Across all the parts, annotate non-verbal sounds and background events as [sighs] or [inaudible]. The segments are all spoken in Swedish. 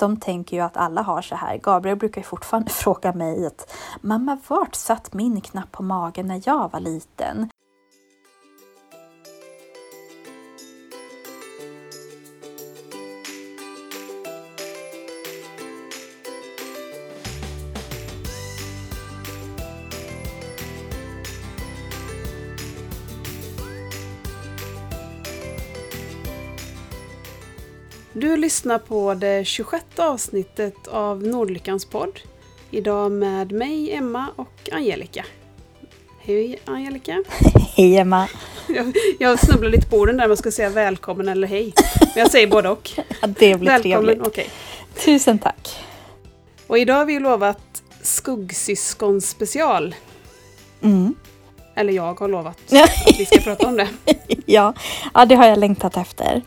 de tänker ju att alla har så här. Gabriel brukar ju fortfarande [laughs] fråga mig att mamma, vart satt min knapp på magen när jag var liten? Du lyssnar på det 26 avsnittet av Nordlyckans podd. Idag med mig, Emma och Angelica. Hej Angelica! [laughs] Hej Emma! Jag, jag snubblar lite på orden där man ska säga välkommen eller hej. Men jag säger både och. [laughs] Ja, det blir välkommen, trevligt. okej. Tusen tack! Och idag har vi lovat skuggsyskon special. Mm. Eller jag har lovat att vi ska prata om det. [laughs] Ja, ja, det har jag längtat efter.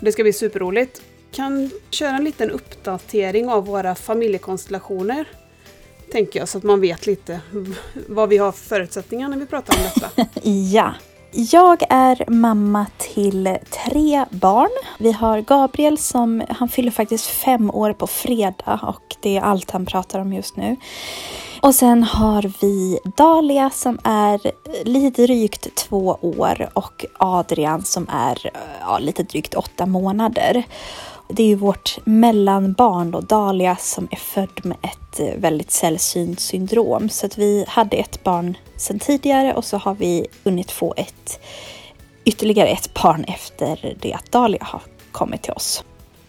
Det ska bli superroligt. Kan köra en liten uppdatering av våra familjekonstellationer. Tänker jag, så att man vet lite vad vi har för förutsättningar när vi pratar om detta. [laughs] Ja. Jag är mamma till tre barn. Vi har Gabriel som, han fyller faktiskt fem år på fredag och det är allt han pratar om just nu. Och sen har vi Dalia som är lite drygt två år och Adrian som är ja, lite drygt åtta månader. Det är ju vårt mellanbarn då, Dalia, som är född med ett eh, väldigt sällsynt syndrom. Så att vi hade ett barn sedan tidigare och så har vi hunnit få ett ytterligare ett barn efter det att Dalia har kommit till oss.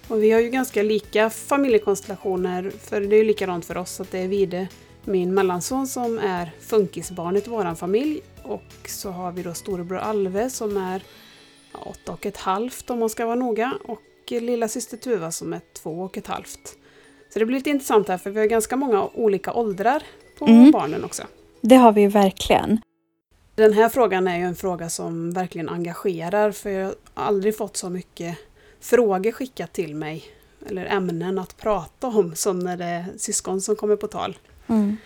Och vi har ju ganska lika familjekonstellationer, för det är ju likadant för oss att det är Vide, min mellanson, som är funkisbarnet i vår familj. Och så har vi då storebror Alve som är åtta och ett halvt om man ska vara noga. Och lilla syster Tuva som är två och ett halvt. Så det blir lite intressant här för vi har ganska många olika åldrar på Mm. barnen också. Det har vi ju verkligen. Den här frågan är ju en fråga som verkligen engagerar för jag har aldrig fått så mycket frågor skickat till mig eller ämnen att prata om som när det är syskon som kommer på tal. Mm.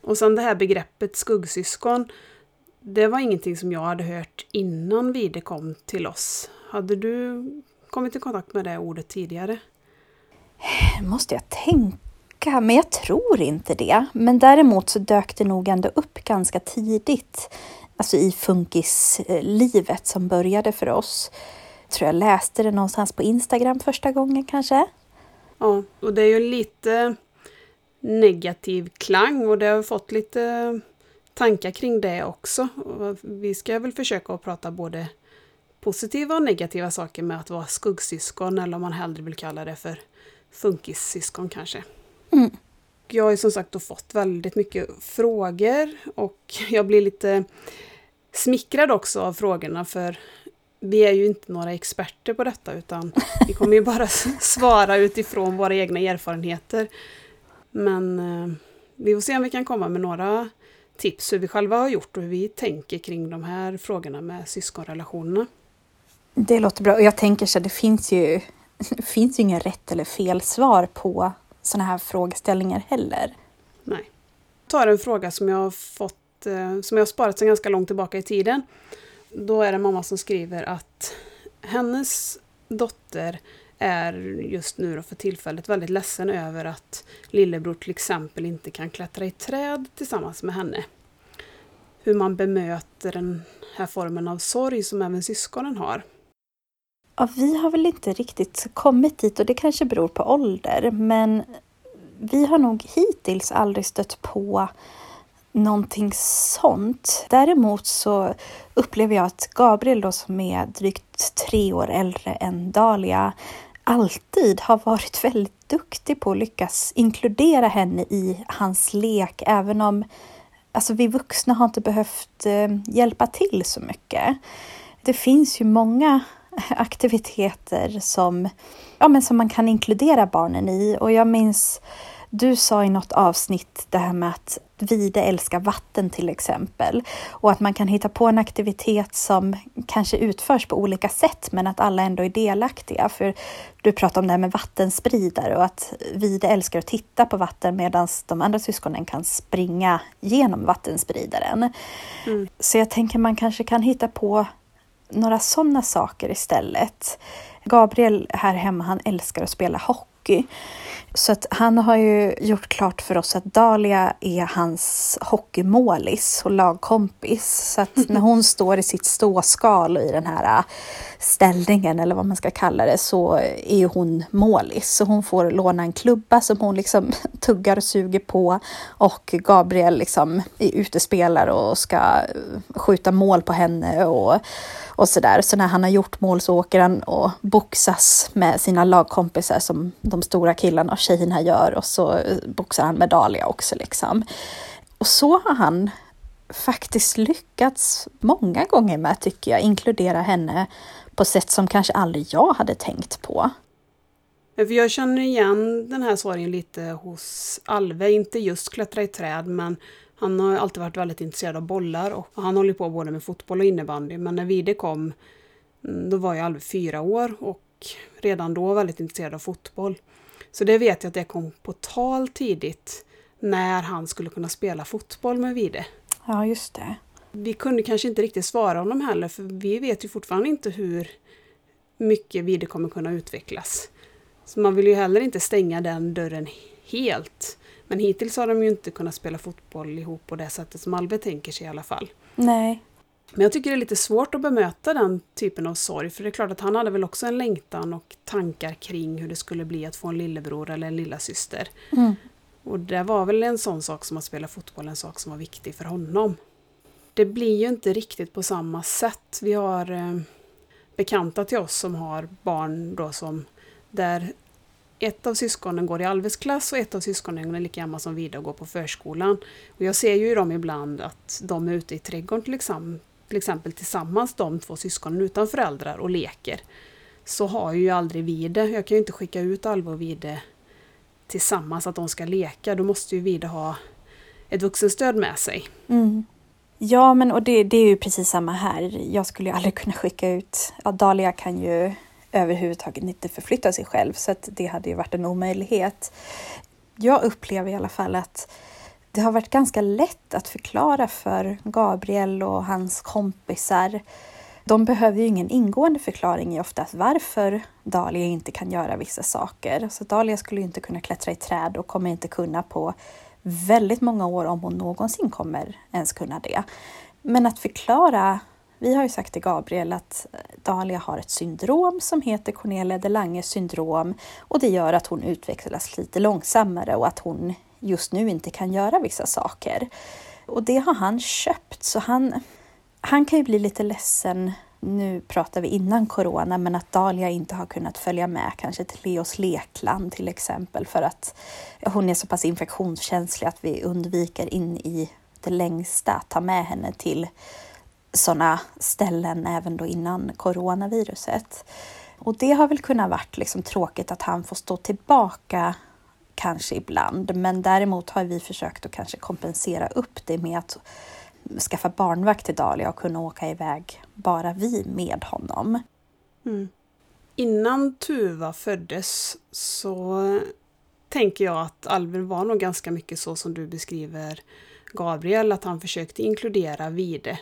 Och sen det här begreppet skuggsyskon, det var ingenting som jag hade hört innan Vide kom till oss. Hade du kommit i kontakt med det ordet tidigare? måste jag tänka, men jag tror inte det. Men däremot så dök det nog ändå upp ganska tidigt, alltså i funkislivet som började för oss. Jag tror jag läste det någonstans på Instagram första gången kanske. Ja, och det är ju lite negativ klang och det har fått lite tankar kring det också. Vi ska väl försöka att prata både positiva och negativa saker med att vara skuggsyskon eller om man hellre vill kalla det för funkissyskon kanske. Mm. Jag har ju som sagt då fått väldigt mycket frågor och [laughs] jag blir lite smickrad också av frågorna för vi är ju inte några experter på detta utan [laughs] vi kommer ju bara svara utifrån våra egna erfarenheter. Men eh, vi får se om vi kan komma med några tips hur vi själva har gjort och hur vi tänker kring de här frågorna med syskonrelationerna. Det låter bra. Och jag tänker så, det finns ju, det [laughs] finns ju ingen rätt eller fel svar på sådana här frågeställningar heller. Nej. Jag tar en fråga som jag har fått, eh, som jag har sparat sedan ganska långt tillbaka i tiden. Då är det mamma som skriver att hennes dotter är just nu då för tillfället väldigt ledsen över att lillebror till exempel inte kan klättra i träd tillsammans med henne. Hur man bemöter den här formen av sorg som även syskonen har. Ja, vi har väl inte riktigt kommit dit och det kanske beror på ålder, men vi har nog hittills aldrig stött på någonting sånt. Däremot så upplever jag att Gabriel då som är drygt tre år äldre än Dalia alltid har varit [laughs] väldigt duktig på att lyckas inkludera henne i hans lek, även om alltså, vi vuxna har inte behövt eh, hjälpa till så mycket. Det finns ju många [laughs] aktiviteter som, ja, men som man kan inkludera barnen i och jag minns du sa i något avsnitt det här med att Vide älskar vatten till exempel och att man kan hitta på en aktivitet som kanske utförs på olika sätt men att alla ändå är delaktiga. För du pratade om det här med vattenspridare och att Vide älskar att titta på vatten medan de andra syskonen kan springa genom vattenspridaren. Mm. Så jag tänker man kanske kan hitta på några sådana saker istället. Gabriel här hemma, han älskar att spela hockey. Så att han har ju gjort klart för oss att Dahlia är hans hockeymålis och lagkompis. Så att [laughs] när hon står i sitt ståskal i den här äh, ställningen eller vad man ska kalla det så är hon målis. Så hon får låna en klubba som hon liksom [laughs] tuggar och suger på och Gabriel liksom är utespelare och ska äh, skjuta mål på henne och och sådär. Så när han har gjort mål så åker han och boxas med sina lagkompisar som de stora killarna och tjejerna gör och så eh, boxar han med Dahlia också liksom. Och så har han faktiskt lyckats många gånger med, tycker jag, inkludera henne på sätt som kanske aldrig jag hade tänkt på. För jag känner igen den här sorgen lite hos Alve, inte just klättra i träd, men han har alltid varit väldigt intresserad av bollar och han håller på både med fotboll och innebandy. Men när Vide kom, mm, då var jag alldeles fyra år och redan då väldigt intresserad av fotboll. Så det vet jag att det kom på tal tidigt när han skulle kunna spela fotboll med Vide. Ja, just det. Vi kunde kanske inte riktigt svara honom heller, för vi vet ju fortfarande inte hur mycket Vide kommer kunna utvecklas. Så man vill ju heller inte stänga den dörren helt. Men hittills har de ju inte kunnat spela fotboll ihop på det sättet som Alve tänker sig i alla fall. Nej. Men jag tycker det är lite svårt att bemöta den typen av sorg, för det är klart att han hade väl också en längtan och tankar kring hur det skulle bli att få en lillebror eller en lillasyster. Mm. Och det var väl en sån sak som att spela fotboll, en sak som var viktig för honom. Det blir ju inte riktigt på samma sätt. Vi har eh, bekanta till oss som har barn då som där ett av syskonen går i Alves klass och ett av syskonen är lika gammal som Vida och går på förskolan. Och jag ser ju dem ibland att de är ute i trädgården till exempel, till exempel tillsammans, de två syskonen utan föräldrar och leker. Så har ju aldrig Vide, jag kan ju inte skicka ut Alva och Vide tillsammans att de ska leka, då måste ju Vide ha ett vuxenstöd med sig. Mm. Ja, men och det, det, är ju precis samma här. Jag skulle ju aldrig kunna skicka ut... Ja, Dahlia kan ju överhuvudtaget inte förflytta sig själv så att det hade ju varit en omöjlighet. Jag upplever i alla fall att det har varit ganska lätt att förklara för Gabriel och hans kompisar. De behöver ju ingen ingående förklaring i oftast varför Dahlia inte kan göra vissa saker. Så Dahlia skulle inte kunna klättra i träd och kommer inte kunna på väldigt många år om hon någonsin kommer ens kunna det. Men att förklara vi har ju sagt till Gabriel att eh, Dahlia har ett syndrom som heter Cornelia de Lange syndrom och det gör att hon utvecklas lite långsammare och att hon just nu inte kan göra vissa saker. Och det har han köpt, så han, han kan ju bli lite ledsen nu pratar vi innan corona, men att Dahlia inte har kunnat följa med kanske till Leos lekland till exempel för att hon är så pass infektionskänslig att vi undviker in i det längsta att ta med henne till sådana ställen även då innan coronaviruset. Och det har väl kunnat varit liksom tråkigt att han får stå tillbaka kanske ibland, men däremot har vi försökt att kanske kompensera upp det med att skaffa barnvakt till Dahlia och kunna åka iväg bara vi med honom. Mm. Innan Tuva föddes så tänker jag att Albin var nog ganska mycket så som du beskriver Gabriel, att han försökte inkludera Vide.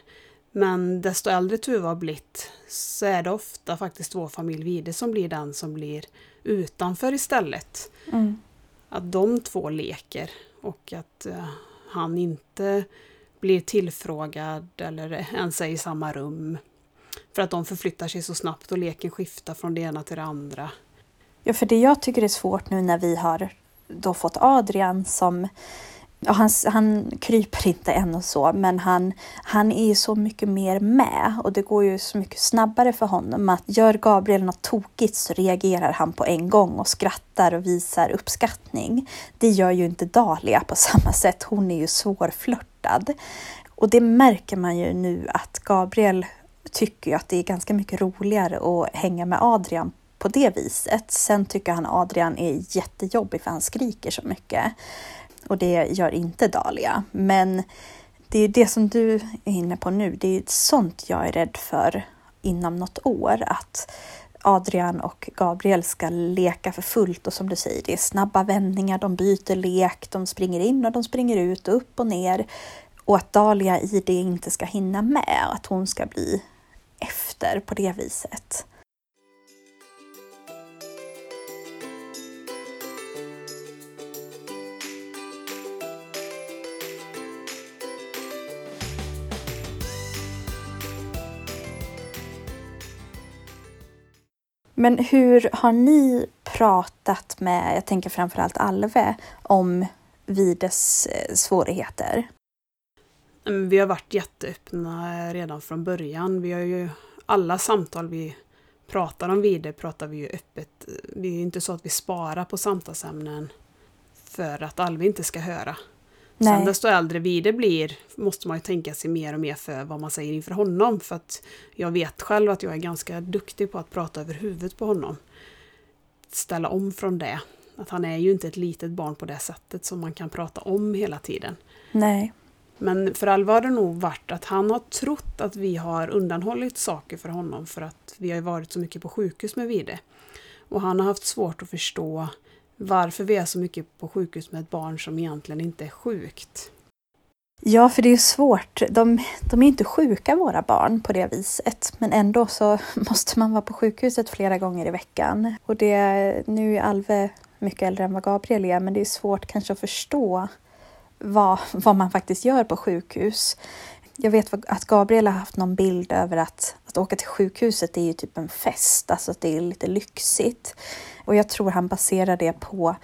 Men desto äldre Tuva har blivit så är det ofta faktiskt vår familj Vide som blir den som blir utanför istället. Mm. Att de två leker och att uh, han inte blir tillfrågad eller ens är i samma rum. För att de förflyttar sig så snabbt och leken skiftar från det ena till det andra. Ja, för det jag tycker är svårt nu när vi har då fått Adrian som Ja, han, han kryper inte än och så, men han, han är ju så mycket mer med och det går ju så mycket snabbare för honom. Att gör Gabriel något tokigt så reagerar han på en gång och skrattar och visar uppskattning. Det gör ju inte Dahlia på [laughs] samma sätt. Hon är ju svårflörtad. Och det märker man ju nu att Gabriel tycker att det är ganska mycket roligare att hänga med Adrian på det viset. Sen tycker han Adrian är jättejobbig för han skriker så mycket och det gör inte Dahlia. Men det är det som du är inne på nu, det är sånt jag är rädd för inom något år. Att Adrian och Gabriel ska leka för fullt och som du säger, det är snabba vändningar, de byter lek, de springer in och de springer ut och upp och ner. Och att Dahlia i det inte ska hinna med, att hon ska bli efter på det viset. Men hur har ni pratat med, jag tänker framförallt Alve, om Vides eh, svårigheter? Mm, vi har varit jätteöppna redan från början. Vi har ju alla samtal vi pratar om Vide pratar vi ju öppet. Det är inte så att vi sparar på samtalsämnen för att Alve inte ska höra. Nej. Sen desto äldre Vide blir måste man ju tänka sig mer och mer för vad man säger inför honom. För att jag vet själv att jag är ganska duktig på att prata över huvudet på honom. Ställa om från det. Att han är ju inte ett litet barn på det sättet som man kan prata om hela tiden. Nej. Men för Alva har det nog varit att han har trott att vi har undanhållit saker för honom för att vi har varit så mycket på sjukhus med Vide. Och han har haft svårt att förstå varför vi är så mycket på sjukhus med ett barn som egentligen inte är sjukt. Ja, för det är svårt. De, de, är inte sjuka, våra barn, på det viset. Men ändå så [laughs] måste man vara på sjukhuset flera gånger i veckan. Och det, nu är Alve mycket äldre än vad Gabriel är, men det är svårt kanske att förstå vad, vad man faktiskt gör på sjukhus. Jag vet att Gabriel har haft någon bild över att, att åka till sjukhuset är ju typ en fest, alltså att det är lite lyxigt. Och jag tror han baserar det på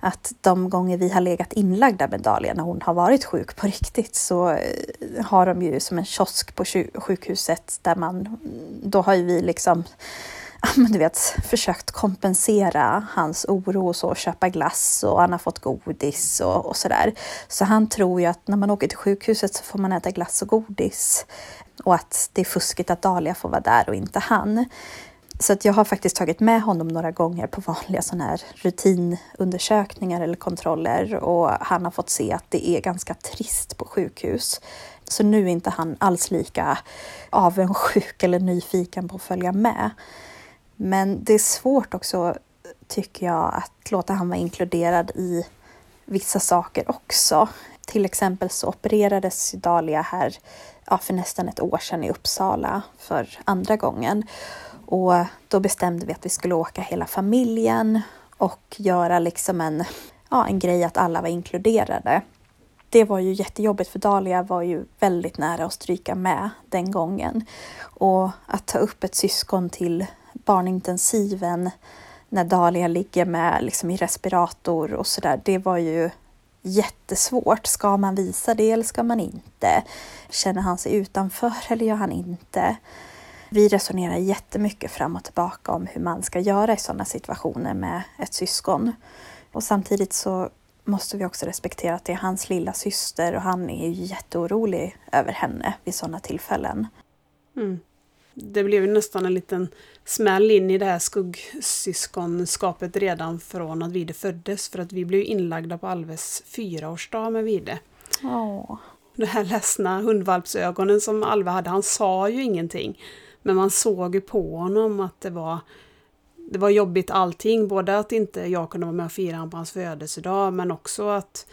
att de gånger vi har legat inlagda med Dahlia när hon har varit sjuk på riktigt så eh, har de ju som en kiosk på sjukhuset där man, då har ju vi liksom [laughs] men du vet, försökt kompensera hans oro och så, köpa glass och han har fått godis och, och sådär. Så han tror ju att när man åker till sjukhuset så får man äta glass och godis och att det är fuskigt att Dahlia får vara där och inte han. Så att jag har faktiskt tagit med honom några gånger på vanliga sådana här rutinundersökningar eller kontroller och han har fått se att det är ganska trist på sjukhus. Så nu är inte han alls lika avundsjuk eller nyfiken på att följa med. Men det är svårt också, tycker jag, att låta han vara inkluderad i vissa saker också. Till exempel så opererades Dahlia här ja, för nästan ett år sedan i Uppsala för andra gången. Och då bestämde vi att vi skulle åka hela familjen och göra liksom en, ja, en grej att alla var inkluderade. Det var ju jättejobbigt för Dahlia var ju väldigt nära att stryka med den gången. Och att ta upp ett syskon till barnintensiven när Dahlia ligger med liksom i respirator och sådär, det var ju jättesvårt. Ska man visa det eller ska man inte? Känner han sig utanför eller gör han inte? Vi resonerar jättemycket fram och tillbaka om hur man ska göra i sådana situationer med ett syskon. Och samtidigt så måste vi också respektera att det är hans lilla syster och han är ju jätteorolig över henne vid sådana tillfällen. Mm det blev ju nästan en liten smäll in i det här skuggsyskonskapet redan från att Vide föddes. För att vi blev inlagda på Alves fyraårsdag med Vide. Oh. De här ledsna hundvalpsögonen som Alve hade, han sa ju ingenting. Men man såg ju på honom att det var, det var jobbigt allting. Både att inte jag kunde vara med och fira honom på hans födelsedag men också att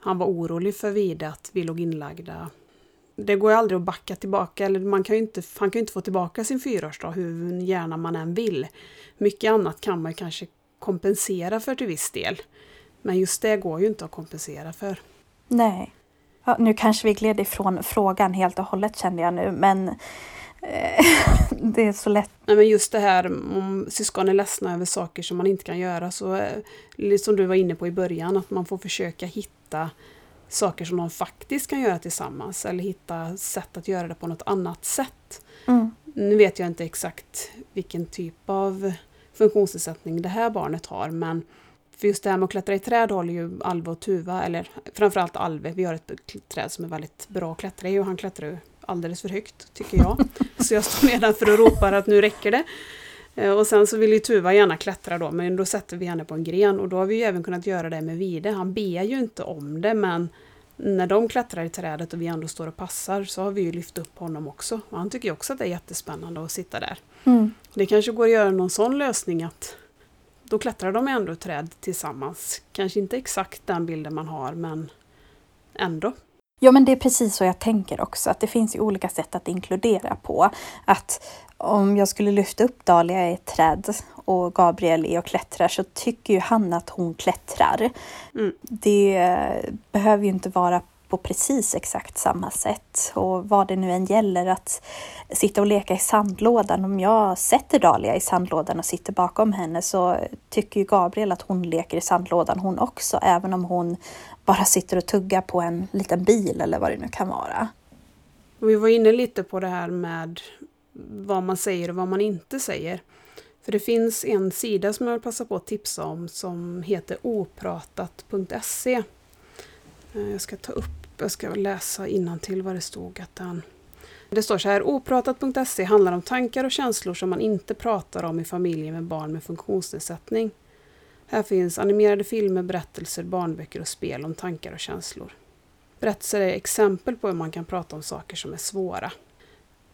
han var orolig för Vide, att vi låg inlagda det går ju aldrig att backa tillbaka, eller man kan inte, han kan ju inte få tillbaka sin fyraårsdag hur gärna man än vill. Mycket annat kan man kanske kompensera för till viss del. Men just det går ju inte att kompensera för. Nej. Ja, nu kanske vi gled ifrån frågan helt och hållet kände jag nu, men [laughs] det är så lätt. Nej, men just det här om syskon är ledsna över saker som man inte kan göra, så eh, som du var inne på i början, att man får försöka hitta saker som de faktiskt kan göra tillsammans eller hitta sätt att göra det på något annat sätt. Mm. Nu vet jag inte exakt vilken typ av funktionsnedsättning det här barnet har men för just det här med att klättra i träd håller ju Alve och Tuva, eller framförallt Alve, vi har ett träd som är väldigt bra att klättra i och han klättrar ju alldeles för högt tycker jag. Så jag står nedanför och ropar att nu räcker det. Eh, och sen så vill ju Tuva gärna klättra då, men då sätter vi henne på en gren och då har vi ju även kunnat göra det med Vide. Han ber ju inte om det, men när de klättrar i trädet och vi ändå står och passar så har vi ju lyft upp honom också. Och han tycker också att det är jättespännande att sitta där. Mm. Det kanske går att göra någon sån lösning att då klättrar de ändå i träd tillsammans. Kanske inte exakt den bilden man har, men ändå. Ja, men det är precis så jag tänker också, att det finns ju olika sätt att inkludera på. Att om jag skulle lyfta upp Dahlia i ett träd och Gabriel är och klättrar så tycker ju han att hon klättrar. Mm. Det behöver ju inte vara på precis exakt samma sätt. Och vad det nu än gäller att sitta och leka i sandlådan. Om jag sätter Dahlia i sandlådan och sitter bakom henne så tycker ju Gabriel att hon leker i sandlådan hon också, även om hon bara sitter och tuggar på en liten bil eller vad det nu kan vara. Vi var inne lite på det här med vad man säger och vad man inte säger. För det finns en sida som jag vill passa på att tipsa om som heter opratat.se. Eh, jag ska ta upp, jag ska läsa till vad det stod att den det står så här, opratat.se handlar om tankar och känslor som man inte pratar om i familjer med barn med funktionsnedsättning. Här finns animerade filmer, berättelser, barnböcker och spel om tankar och känslor. Berättelser är exempel på hur man kan prata om saker som är svåra.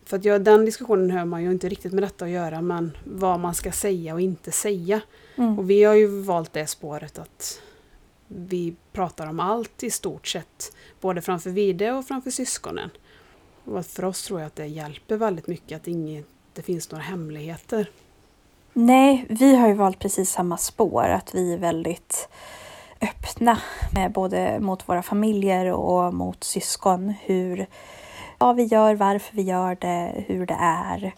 För att jag, den diskussionen hör man ju inte riktigt med detta att göra, men vad man ska säga och inte säga. Mm. Och vi har ju valt det spåret att vi pratar om allt i stort sett, både framför Vide och framför syskonen. Och för oss tror jag att det hjälper väldigt mycket att det inte finns några hemligheter. Nej, vi har ju valt precis samma spår, att vi är väldigt öppna, både mot våra familjer och mot syskon, hur vad vi gör, varför vi gör det, hur det är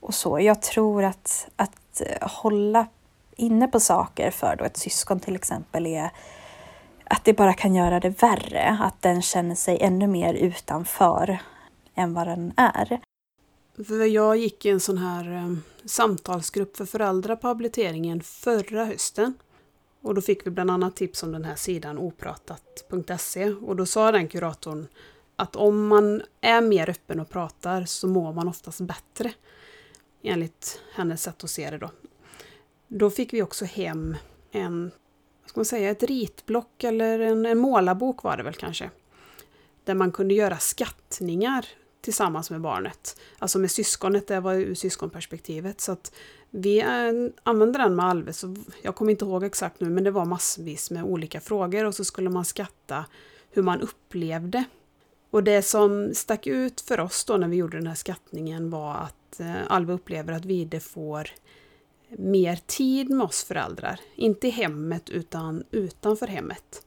och så. Jag tror att, att hålla inne på saker för då ett syskon till exempel är att det bara kan göra det värre, att den känner sig ännu mer utanför än vad den är. För jag gick i en sån här eh, samtalsgrupp för föräldrar på habiliteringen förra hösten. Och då fick vi bland annat tips om den här sidan opratat.se och då sa den kuratorn att om man är mer öppen och pratar så mår man oftast bättre. Enligt hennes sätt att se det då. Då fick vi också hem en, ska man säga, ett ritblock eller en, en målarbok var det väl kanske. Där man kunde göra skattningar tillsammans med barnet. Alltså med syskonet, det var ur syskonperspektivet. Så att vi eh, använde den med Alve, så jag kommer inte ihåg exakt nu, men det var massvis med olika frågor och så skulle man skatta hur man upplevde och det som stack ut för oss då när vi gjorde den här skattningen var att eh, Alve upplever att Vide får mer tid med oss föräldrar. Inte i hemmet utan utanför hemmet.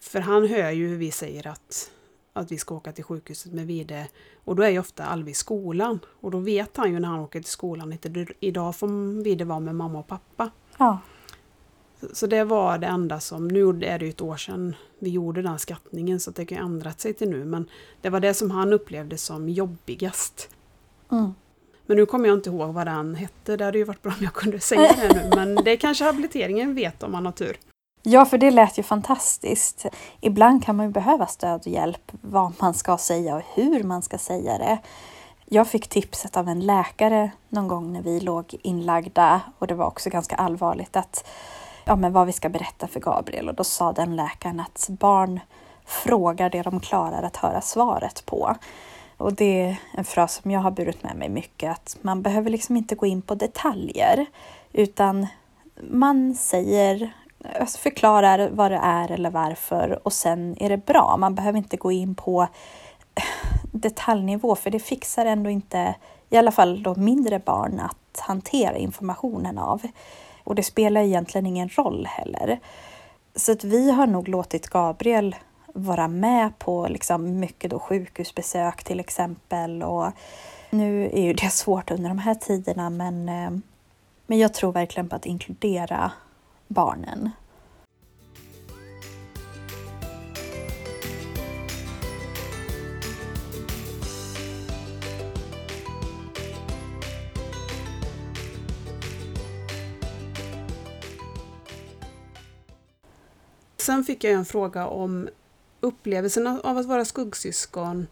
För han hör ju hur vi säger att, att vi ska åka till sjukhuset med Vide och då är ju ofta Alva i skolan. Och då vet han ju när han åker till skolan att idag får Vide vara med mamma och pappa. Ja. Så det var det enda som, nu är det ju ett år sedan vi gjorde den skattningen så det kan ju ändrat sig till nu men det var det som han upplevde som jobbigast. Mm. Men nu kommer jag inte ihåg vad den hette, det hade ju varit bra om jag kunde säga det nu [laughs] men det kanske habiliteringen vet om man har tur. Ja, för det lät ju fantastiskt. Ibland kan man ju behöva stöd och hjälp vad man ska säga och hur man ska säga det. Jag fick tipset av en läkare någon gång när vi låg inlagda och det var också ganska allvarligt att ja, men vad vi ska berätta för Gabriel och då sa den läkaren att barn frågar det de klarar att höra svaret på. Och det är en fras som jag har burit med mig mycket, att man behöver liksom inte gå in på detaljer utan man säger, alltså förklarar vad det är eller varför och sen är det bra. Man behöver inte gå in på [sighs] detaljnivå för det fixar ändå inte, i alla fall då mindre barn, att hantera informationen av. Och det spelar egentligen ingen roll heller. Så att vi har nog låtit Gabriel vara med på liksom mycket då sjukhusbesök till exempel. Och nu är ju det [laughs] svårt under de här tiderna men, eh, men jag tror verkligen på att inkludera barnen. Sen fick jag en fråga om upplevelsen av att vara skuggsyskon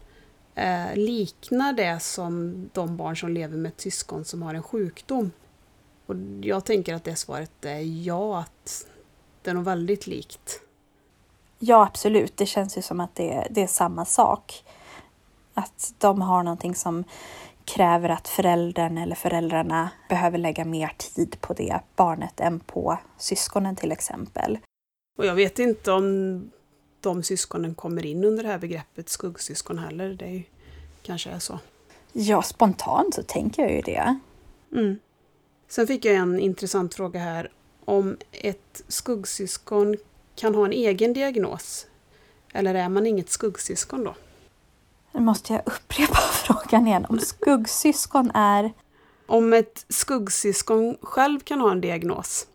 eh, liknar det som de barn som lever med ett syskon som har en sjukdom. Och jag tänker att det svaret är ja, att det är nog väldigt likt. Ja, absolut. Det känns ju som att det, det är samma sak. Att de har någonting som kräver att föräldern eller föräldrarna behöver lägga mer tid på det barnet än på syskonen till exempel. Och jag vet inte om de syskonen kommer in under det här begreppet skuggsyskon heller. Det är, kanske är så. Ja, spontant så tänker jag ju det. Mm. Sen fick jag en intressant fråga här om ett skuggsyskon kan ha en egen diagnos. Eller är man inget skuggsyskon då? Nu måste jag upprepa [laughs] frågan igen. Om skuggsyskon är... Om ett skuggsyskon själv kan ha en diagnos,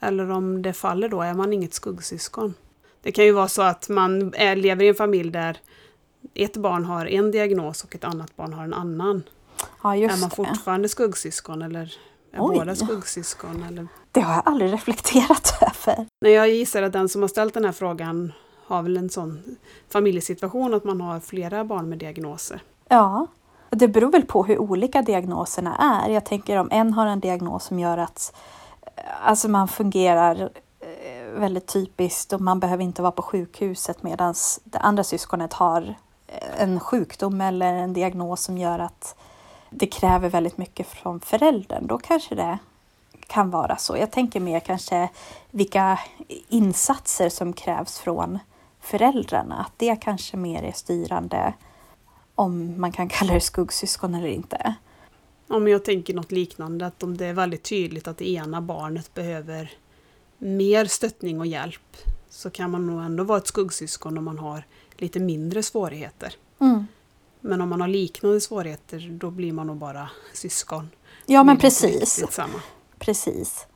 eller om det faller då, är man inget skuggsyskon. Det kan ju vara så att man är, lever i en familj där ett barn har en diagnos och ett annat barn har en annan. Ja, är man det. fortfarande skuggsyskon eller är Oj. båda skuggsyskon? Eller? Det har jag aldrig reflekterat [laughs] över. Nej, jag gissar att den som har ställt den här frågan har väl en sån familjesituation att man har flera barn med diagnoser. Ja, det beror väl på hur olika diagnoserna är. Jag tänker om en har en diagnos som gör att eh, alltså man fungerar väldigt typiskt och man behöver inte vara på sjukhuset medan det andra syskonet har eh, en sjukdom eller en diagnos som gör att det kräver väldigt mycket från föräldern. Då kanske det kan vara så. Jag tänker mer kanske vilka insatser som krävs från föräldrarna. Att det kanske mer är styrande om man kan [laughs] kalla det skuggsyskon eller inte. Ja, men jag tänker något liknande, att om det är väldigt tydligt att det ena barnet behöver mer stöttning och hjälp så kan man nog ändå vara ett skuggsyskon om man har lite mindre svårigheter. Mm. Men om man har liknande svårigheter då blir man nog bara syskon. Ja, men precis. Precis.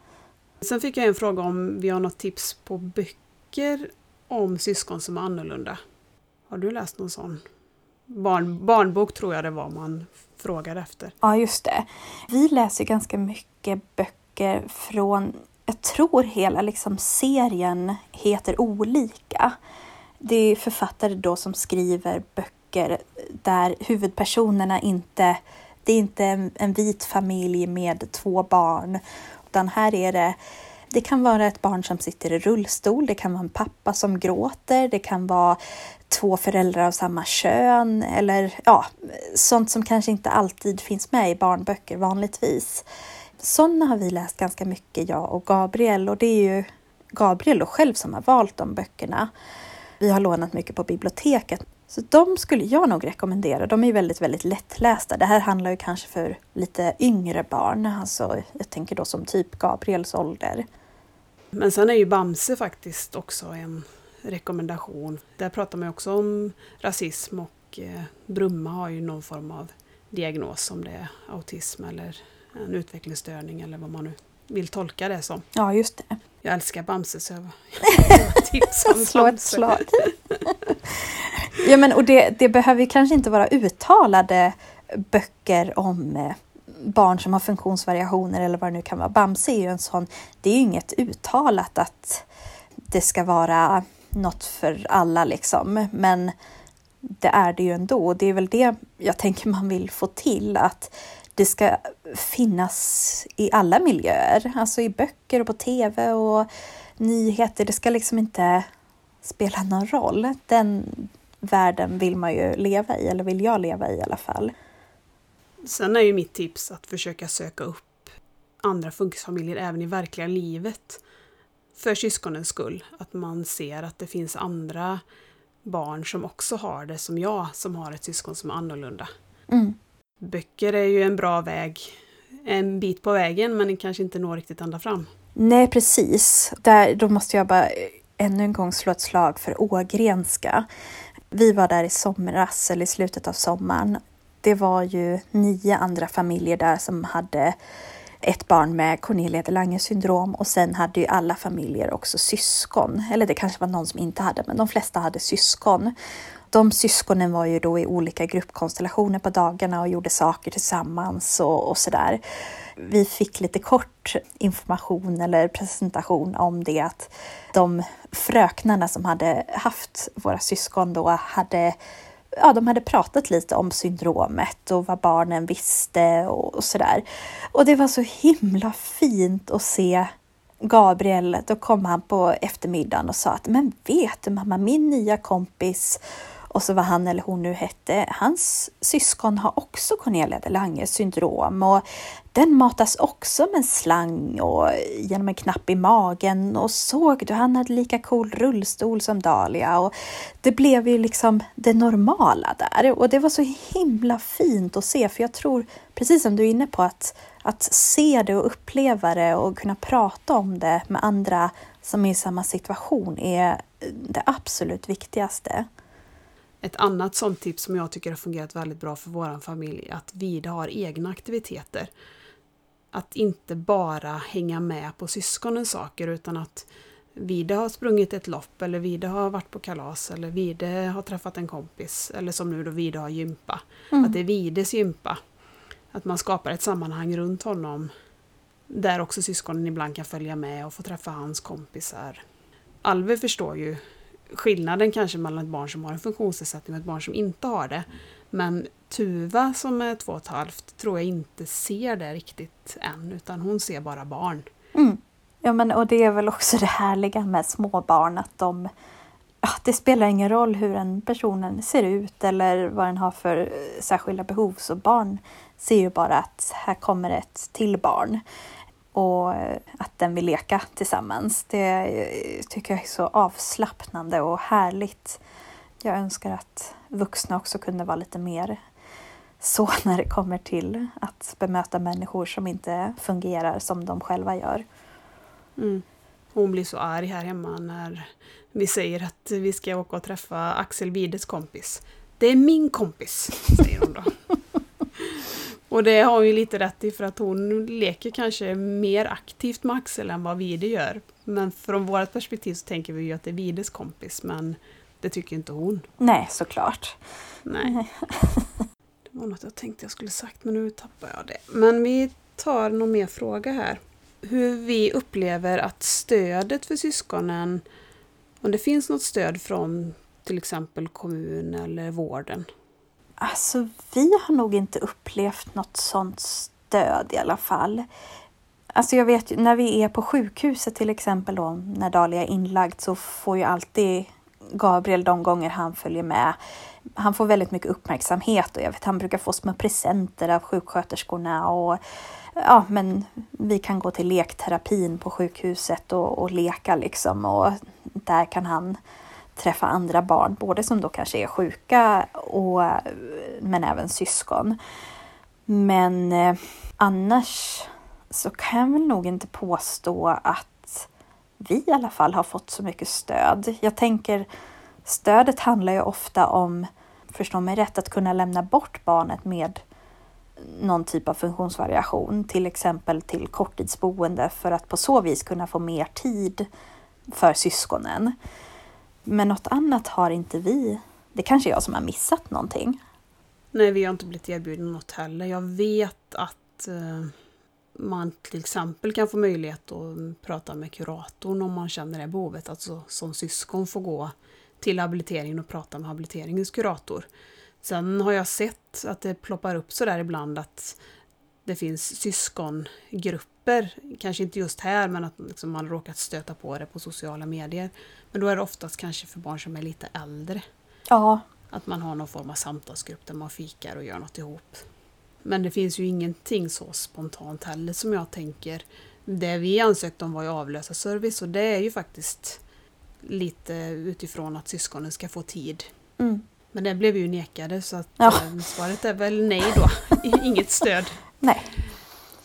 Sen fick jag en fråga om vi har något tips på böcker om syskon som är annorlunda. Har du läst någon sån? Barn, barnbok tror jag det var man frågade efter. Ja, just det. Vi läser ganska mycket böcker från, jag tror hela liksom serien heter olika. Det är författare då som skriver böcker där huvudpersonerna inte, det är inte en, en vit familj med två barn, utan här är det det kan vara ett barn som sitter i rullstol, det kan vara en pappa som gråter, det kan vara två föräldrar av samma kön eller ja, sånt som kanske inte alltid finns med i barnböcker vanligtvis. Sådana har vi läst ganska mycket, jag och Gabriel, och det är ju Gabriel då själv som har valt de böckerna. Vi har lånat mycket på biblioteket. Så de skulle jag nog rekommendera. De är ju väldigt, väldigt lättlästa. Det här handlar ju kanske för lite yngre barn. Alltså, jag tänker då som typ Gabriels ålder. Men sen är ju Bamse faktiskt också en rekommendation. Där pratar man ju också om rasism och eh, Brumma har ju någon form av diagnos om det är autism eller en utvecklingsstörning eller vad man nu vill tolka det som. Ja, just det. Jag älskar Bamse så jag [laughs] tipsar om Slå ett slag. [laughs] ja, men och det, det behöver kanske inte vara uttalade böcker om eh, barn som har funktionsvariationer eller vad det nu kan vara. Bamse är ju en sån, det är ju inget uttalat att det ska vara något för alla liksom, men det är det ju ändå. Och det är väl det jag tänker man vill få till, att det ska finnas i alla miljöer, alltså i böcker och på tv och nyheter. Det ska liksom inte spela någon roll. Den världen vill man ju leva i, eller vill jag leva i i alla fall. Sen är ju mitt tips att försöka söka upp andra funkisfamiljer även i verkliga livet. För syskonens skull. Att man ser att det finns andra barn som också har det som jag, som har ett syskon som är annorlunda. Mm. Böcker är ju en bra väg, en bit på vägen men kanske inte når riktigt ända fram. Nej, precis. Där, då måste jag bara ännu en gång slå ett slag för Ågrenska. Vi var där i somras, eller i slutet av sommaren. Det var ju nio andra familjer där som hade ett barn med Cornelia de Lange syndrom och sen hade ju alla familjer också syskon. Eller det kanske var någon som inte hade, men de flesta hade syskon. De syskonen var ju då i olika gruppkonstellationer på dagarna och gjorde saker tillsammans och, och sådär. Vi fick lite kort information eller presentation om det att de fröknarna som hade haft våra syskon då hade ja, de hade pratat lite om syndromet och vad barnen visste och, och sådär. Och det var så himla fint att se Gabriel, då kom han på eftermiddagen och sa att men vet du mamma, min nya kompis och så vad han eller hon nu hette, hans syskon har också Cornelia de Langes syndrom. Och den matas också med en slang och genom en knapp i magen. Och såg du, han hade lika cool rullstol som Dahlia. Och det blev ju liksom det normala där. Och det var så himla fint att se. För jag tror, precis som du är inne på, att, att se det och uppleva det och kunna prata om det med andra som är i samma situation är det absolut viktigaste. Ett annat sånt tips som jag tycker har fungerat väldigt bra för vår familj är att Vida har egna aktiviteter. Att inte bara hänga med på syskonens saker utan att Vida har sprungit ett lopp eller Vida har varit på kalas eller Vida har träffat en kompis eller som nu då Vida har gympa. Mm. Att det är Vides gympa. Att man skapar ett sammanhang runt honom där också syskonen ibland kan följa med och få träffa hans kompisar. Alve förstår ju skillnaden kanske mellan ett barn som har en funktionsnedsättning och ett barn som inte har det. Men Tuva som är två och ett halvt tror jag inte ser det riktigt än utan hon ser bara barn. Mm. Ja men och det är väl också det härliga med småbarn att de det spelar ingen roll hur en personen ser ut eller vad den har för eh, särskilda behov så barn ser ju bara att här kommer ett till barn och eh, att den vill leka tillsammans. Det eh, tycker jag är så avslappnande och härligt. Jag önskar att vuxna också kunde vara lite mer så [laughs] när det kommer till att bemöta människor som inte fungerar som de själva gör. Mm. Hon blir så arg här hemma när vi säger att vi ska åka och träffa Axel Wides kompis. Det är min kompis, säger hon då. [laughs] och det har hon ju lite rätt i för att hon leker kanske mer aktivt med Axel än vad Vide gör. Men från vårt perspektiv så tänker vi ju att det är Vides kompis men det tycker inte hon. Nej, såklart. Nej. [laughs] det var något jag tänkte jag skulle sagt men nu tappar jag det. Men vi tar någon mer fråga här hur vi upplever att stödet för syskonen, om det finns något stöd från till exempel kommun eller vården? Alltså, vi har nog inte upplevt något sånt stöd i alla fall. Alltså jag vet när vi är på sjukhuset till exempel då, när Dahlia är inlagd så får ju alltid Gabriel de gånger han följer med. Han får väldigt mycket uppmärksamhet och jag vet han brukar få små presenter av sjuksköterskorna och ja, men vi kan gå till lekterapin på sjukhuset och, och leka liksom och där kan han träffa andra barn, både som då kanske är sjuka och men även syskon. Men eh, annars så kan jag väl nog inte påstå att vi i alla fall har fått så mycket stöd. Jag tänker stödet handlar ju ofta om, förstå mig rätt, att kunna lämna bort barnet med någon typ av funktionsvariation, till exempel till korttidsboende för att på så vis kunna få mer tid för syskonen. Men något annat har inte vi. Det kanske är jag som har missat någonting. Nej, vi har inte blivit erbjudna något heller. Jag vet att eh, man till exempel kan få möjlighet att prata med kuratorn om man känner det behovet. Alltså som syskon få gå till habiliteringen och prata med habiliteringens kurator. Sen har jag sett att det ploppar upp sådär ibland att det finns syskongrupper, kanske inte just här men att liksom man råkat stöta på det på sociala medier. Men då är det oftast kanske för barn som är lite äldre. Ja. Att man har någon form av samtalsgrupp där man fikar och gör något ihop. Men det finns ju ingenting så spontant heller som jag tänker. Det vi ansökte om var ju avlösarservice och det är ju faktiskt lite utifrån att syskonen ska få tid. Mm. Men det blev ju nekade så att ja. Eh, svaret är väl nej då. [laughs] Inget stöd. Nej.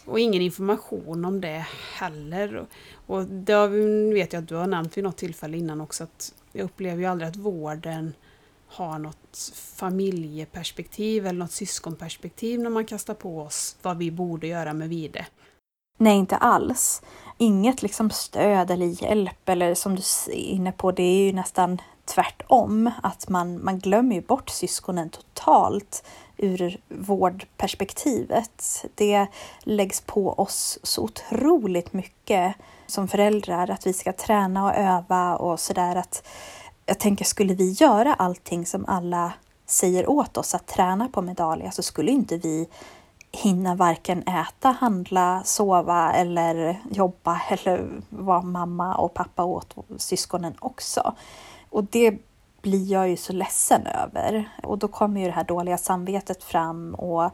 Och ingen information om det heller. Och det vet jag att du har nämnt vid något tillfälle innan också att jag upplever ju aldrig att vården har något familjeperspektiv eller något syskonperspektiv när man kastar på oss vad vi borde göra med Vide. Nej, inte alls. Inget liksom stöd eller hjälp eller som du är inne på, det är ju nästan tvärtom, att man, man glömmer ju bort syskonen totalt ur vårdperspektivet. Det läggs på oss så otroligt mycket som föräldrar, att vi ska träna och öva och sådär. jag tänker, skulle vi göra allting som alla säger åt oss att träna på Medalia så skulle inte vi hinna varken äta, handla, sova eller jobba [laughs] eller vara mamma och pappa åt syskonen också. Och det blir jag ju så ledsen över. Och då kommer ju det här dåliga samvetet fram och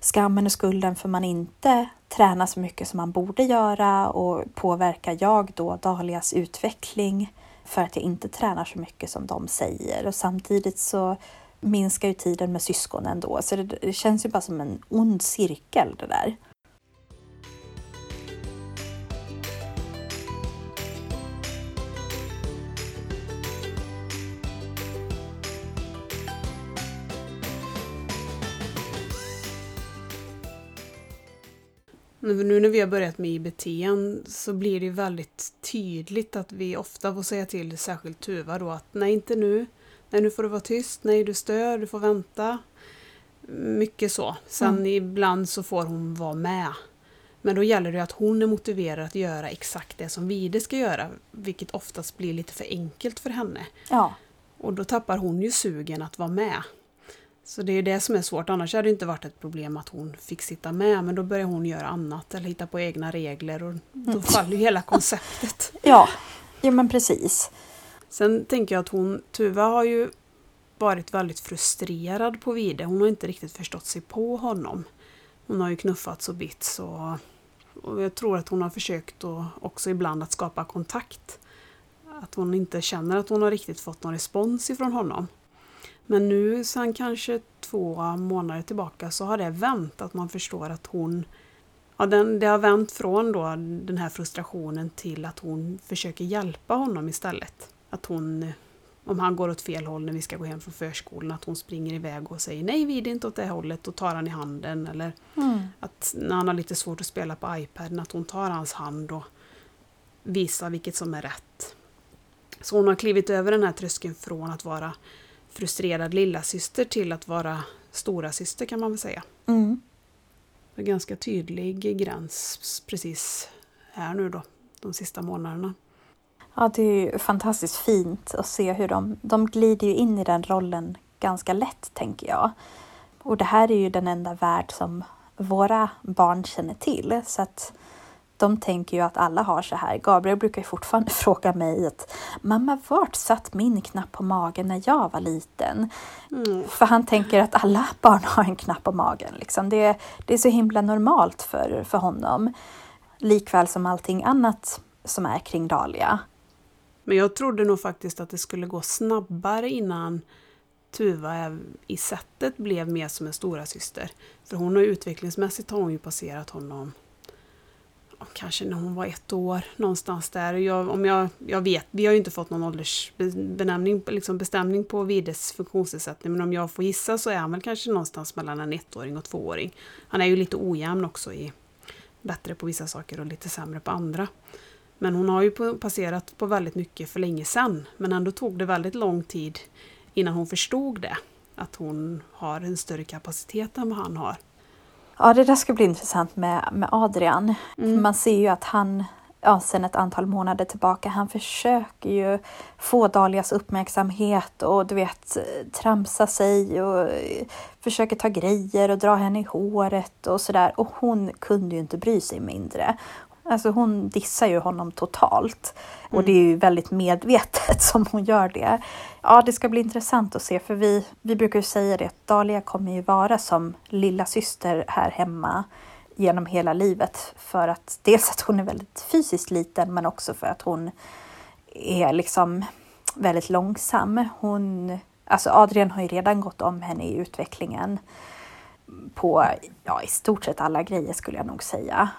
skammen och skulden för man inte tränar så mycket som man borde göra och påverkar jag då Dahlias utveckling för att jag inte tränar så mycket som de säger och samtidigt så minskar ju tiden med syskonen då så det, det känns ju bara som en ond cirkel det där. Nu när vi har börjat med IBT så blir det väldigt tydligt att vi ofta får säga till särskilt Tuva då att nej inte nu, nej nu får du vara tyst, nej du stör, du får vänta. Mycket så. Sen mm. ibland så får hon vara med. Men då gäller det att hon är motiverad att göra exakt det som Vide ska göra, vilket oftast blir lite för enkelt för henne. Ja. Och då tappar hon ju sugen att vara med. Så det är det som är svårt, annars hade det inte varit ett problem att hon fick sitta med, men då börjar hon göra annat eller hitta på egna regler och då mm. faller ju hela konceptet. [laughs] ja, ja men precis. Sen tänker jag att hon, Tuva har ju varit väldigt frustrerad på Vide. Hon har inte riktigt förstått sig på honom. Hon har ju knuffats och bitts och, och jag tror att hon har försökt och också ibland att skapa kontakt. Att hon inte känner att hon har riktigt fått någon respons ifrån honom. Men nu sen kanske två månader tillbaka så har det vänt, att man förstår att hon Ja, den, det har vänt från då den här frustrationen till att hon försöker hjälpa honom istället. Att hon, om han går åt fel håll när vi ska gå hem från förskolan, att hon springer iväg och säger nej, vi är inte åt det hållet och tar han i handen. Eller mm. att när han har lite svårt att spela på iPaden, att hon tar hans hand och visar vilket som är rätt. Så hon har klivit över den här tröskeln från att vara frustrerad lilla syster till att vara stora syster kan man väl säga. Mm. En ganska tydlig gräns precis här nu då, de sista månaderna. Ja, det är ju fantastiskt fint att se hur de, de glider in i den rollen ganska lätt, tänker jag. Och det här är ju den enda värld som våra barn känner till, så att de tänker ju att alla har så här. Gabriel brukar ju fortfarande [laughs] fråga mig att mamma, vart satt min knapp på magen när jag var liten? Mm. För han tänker att alla [laughs] barn har en knapp på magen. Liksom. Det, det är så himla normalt för, för honom. Likväl som allting annat som är kring Dahlia. Men jag trodde nog faktiskt att det skulle gå snabbare innan Tuva i sättet blev mer som en stora syster. För hon har utvecklingsmässigt har hon ju passerat honom kanske när hon var ett år, någonstans där. Jag, om jag, jag vet, vi har ju inte fått någon åldersbenämning, liksom bestämning på Vides funktionsnedsättning, men om jag får gissa så är han väl kanske någonstans mellan en ettåring och tvååring. Han är ju lite ojämn också, i, bättre på vissa saker och lite sämre på andra. Men hon har ju passerat på väldigt mycket för länge sedan, men ändå tog det väldigt lång tid innan hon förstod det, att hon har en större kapacitet än vad han har. Ja, det där ska bli intressant med, med Adrian. Mm. Man ser ju att han ja, sen ett antal månader tillbaka. Han försöker ju få Dalias uppmärksamhet och du vet tramsa sig och försöker ta grejer och dra henne i håret och sådär. Och hon kunde ju inte bry sig mindre. Alltså hon dissar ju honom totalt. Mm. Och det är ju väldigt medvetet [laughs] som hon gör det. Ja, det ska bli intressant att se för vi, vi brukar ju säga det att Dahlia kommer ju vara som lilla syster här hemma genom hela livet. För att dels att hon är väldigt fysiskt liten men också för att hon är liksom väldigt långsam. Hon, alltså Adrian har ju redan gått om henne i utvecklingen på ja, i stort sett alla grejer skulle jag nog säga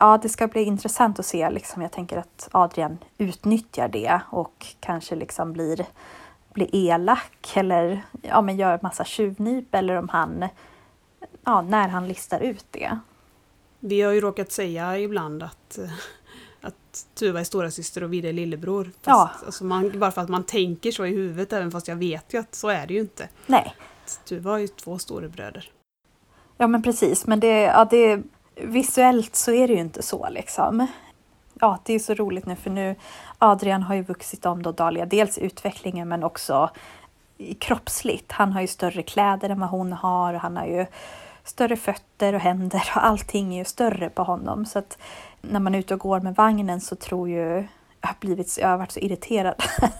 ja, det ska bli intressant att se. Liksom, jag tänker att Adrian utnyttjar det och kanske liksom blir, blir elak eller ja, men gör massa tjuvnyp eller om han, ja, när han listar ut det. Vi har ju råkat säga ibland att, att Tuva är stora syster och Vide är lillebror. Fast, ja. alltså man, bara för att man tänker så i huvudet, även fast jag vet ju att så är det ju inte. Nej. Tuva har ju två storebröder. Ja men precis, men det, ja, det visuellt så är det ju inte så liksom. Ja, det är så roligt nu för nu Adrian har ju vuxit om då Dahlia, dels utvecklingen men också kroppsligt. Han har ju större kläder än vad hon har. Han har ju större fötter och händer och allting är ju större på honom. Så att när man är ute och går med vagnen så tror ju har, blivit, jag har varit så irriterad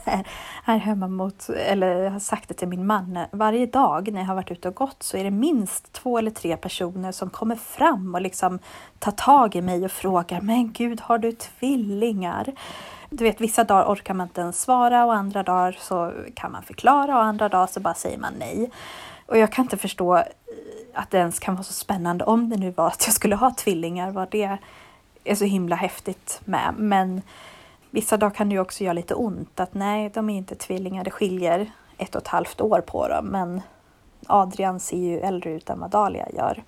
[laughs] här hemma mot, eller jag har sagt det till min man, varje dag när jag har varit ute och gått så är det minst två eller tre personer som kommer fram och liksom tar tag i mig och frågar, men gud har du tvillingar? Du vet, vissa dagar orkar man inte ens svara och andra dagar så kan man förklara och andra dagar så bara säger man nej. Och jag kan inte förstå eh, att det ens kan vara så spännande om det nu var att jag skulle ha tvillingar, vad det är så himla häftigt med. Men Vissa dagar kan det ju också göra lite ont att nej, de är inte tvillingar, det skiljer ett och ett halvt år på dem. Men Adrian ser ju äldre ut än vad Dahlia gör.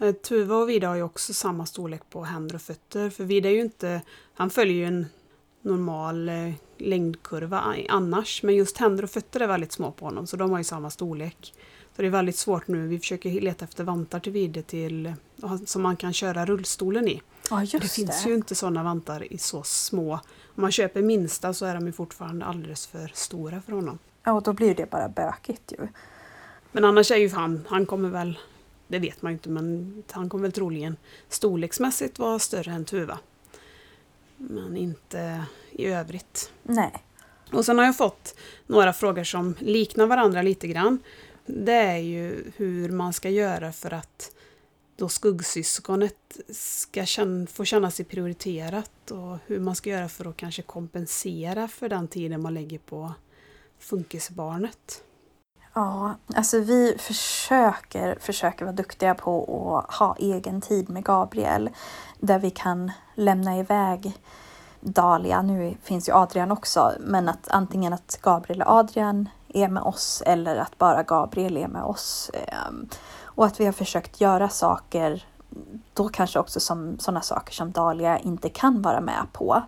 Eh, Tuva och Vida har ju också samma storlek på händer och fötter. För Vida är ju inte, han följer ju en normal eh, längdkurva annars. Men just händer och fötter är väldigt små på honom så de har ju samma storlek. Så det är väldigt svårt nu. Vi försöker leta efter vantar till Vide till, som man kan köra rullstolen i. Ja, just det finns ju inte sådana vantar i så små. Om man köper minsta så är de ju fortfarande alldeles för stora för honom. Ja, och då blir det bara bökigt ju. Men annars är ju han, han kommer väl, det vet man ju inte, men han kommer väl troligen storleksmässigt vara större än Tuva. Men inte i övrigt. Nej. Och sen har jag fått några frågor som liknar varandra lite grann. Det är ju hur man ska göra för att då skuggsyskonet ska känna, få känna sig prioriterat och hur man ska göra för att kanske kompensera för den tiden man lägger på funkisbarnet. Ja, alltså vi försöker, försöker vara duktiga på att ha egen tid med Gabriel där vi kan lämna iväg Dalia, nu finns ju Adrian också, men att antingen att Gabriel och Adrian är med oss eller att bara Gabriel är med oss. Ehm, och att vi har försökt göra saker, då kanske också som sådana saker som Dalia inte kan vara med på.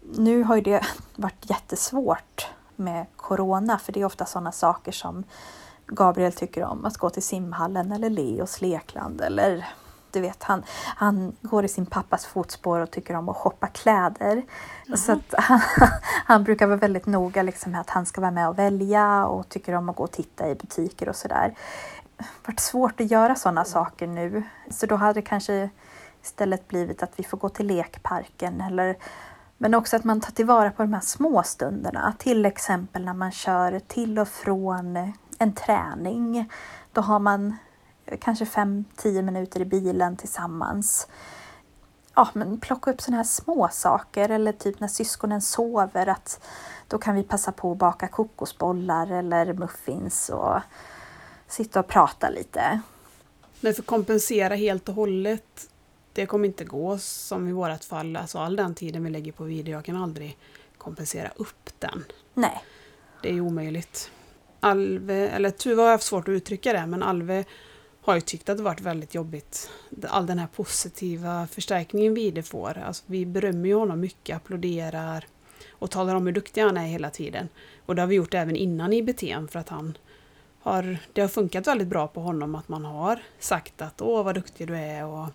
Nu har ju det [laughs] varit jättesvårt med Corona, för det är ofta sådana saker som Gabriel tycker om, att gå till simhallen eller Leos lekland eller du vet, han, han går i sin pappas fotspår och tycker om att shoppa kläder. Mm. Så han, [laughs] han, brukar vara väldigt noga liksom med att han ska vara med och välja och tycker om att gå och titta i butiker och sådär. Det har varit svårt att göra sådana saker nu. Så då hade det kanske istället blivit att vi får gå till lekparken eller men också att man tar tillvara på de här små stunderna. Till exempel när man kör till och från en träning. Då har man kanske 5-10 minuter i bilen tillsammans. Ja, men plocka upp sådana här små saker eller typ när syskonen sover att då kan vi passa på att baka kokosbollar eller muffins och sitta och prata lite. Men för att kompensera helt och hållet, det kommer inte gå som i vårat fall. Alltså all den tiden vi lägger på video, jag kan aldrig kompensera upp den. Nej. Det är omöjligt. Alve, eller Tuva har haft svårt att uttrycka det, men Alve har ju tyckt att det varit väldigt jobbigt. All den här positiva förstärkningen Vide får. Alltså, vi berömmer ju honom mycket, applåderar och talar om hur duktig han är hela tiden. Och det har vi gjort även innan IBT för att han har, det har funkat väldigt bra på honom att man har sagt att åh vad duktig du är och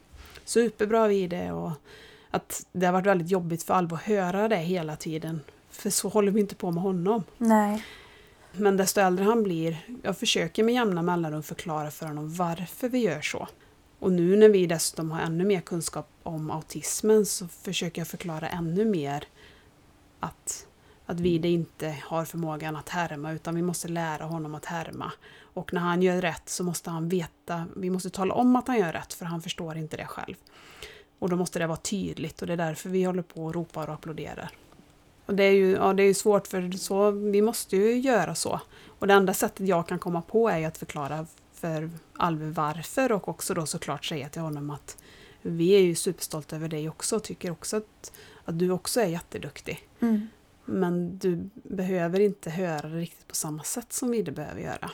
superbra Vide och att det har varit väldigt jobbigt för Albo att höra det hela tiden. För så håller vi inte på med honom. Nej. Men desto äldre han blir, jag försöker med jämna mellanrum förklara för honom varför vi gör så. Och nu när vi dessutom har ännu mer kunskap om autismen så försöker jag förklara ännu mer att, att vi det inte har förmågan att härma utan vi måste lära honom att härma. Och när han gör rätt så måste han veta, vi måste tala om att han gör rätt för han förstår inte det själv. Och då måste det vara tydligt och det är därför vi håller på och ropar och applåderar. Och det är ju ja, det är svårt för så, vi måste ju göra så. Och det enda sättet jag kan komma på är att förklara för Alve varför och också då såklart säga till honom att vi är ju superstolta över dig också och tycker också att, att du också är jätteduktig. Mm. Men du behöver inte höra det riktigt på samma sätt som vi behöver göra.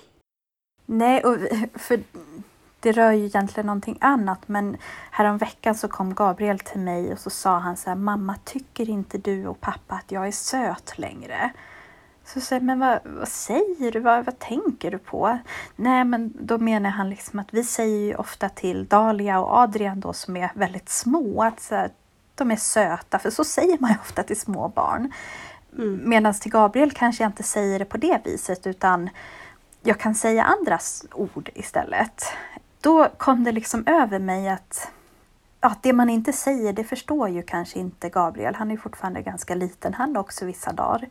Nej, och för det rör ju egentligen någonting annat men häromveckan så kom Gabriel till mig och så sa han så här Mamma, tycker inte du och pappa att jag är söt längre? Så säger men vad, vad säger du? Vad, vad tänker du på? Nej, men då menar han liksom att vi säger ju ofta till Dalia och Adrian då som är väldigt små att så här, de är söta, för så säger man ju ofta till små barn. Mm. Medan till Gabriel kanske jag inte säger det på det viset utan jag kan säga andras ord istället då kom det liksom över mig att ja, det man inte säger, det förstår ju kanske inte Gabriel. Han är fortfarande ganska liten han också vissa dagar.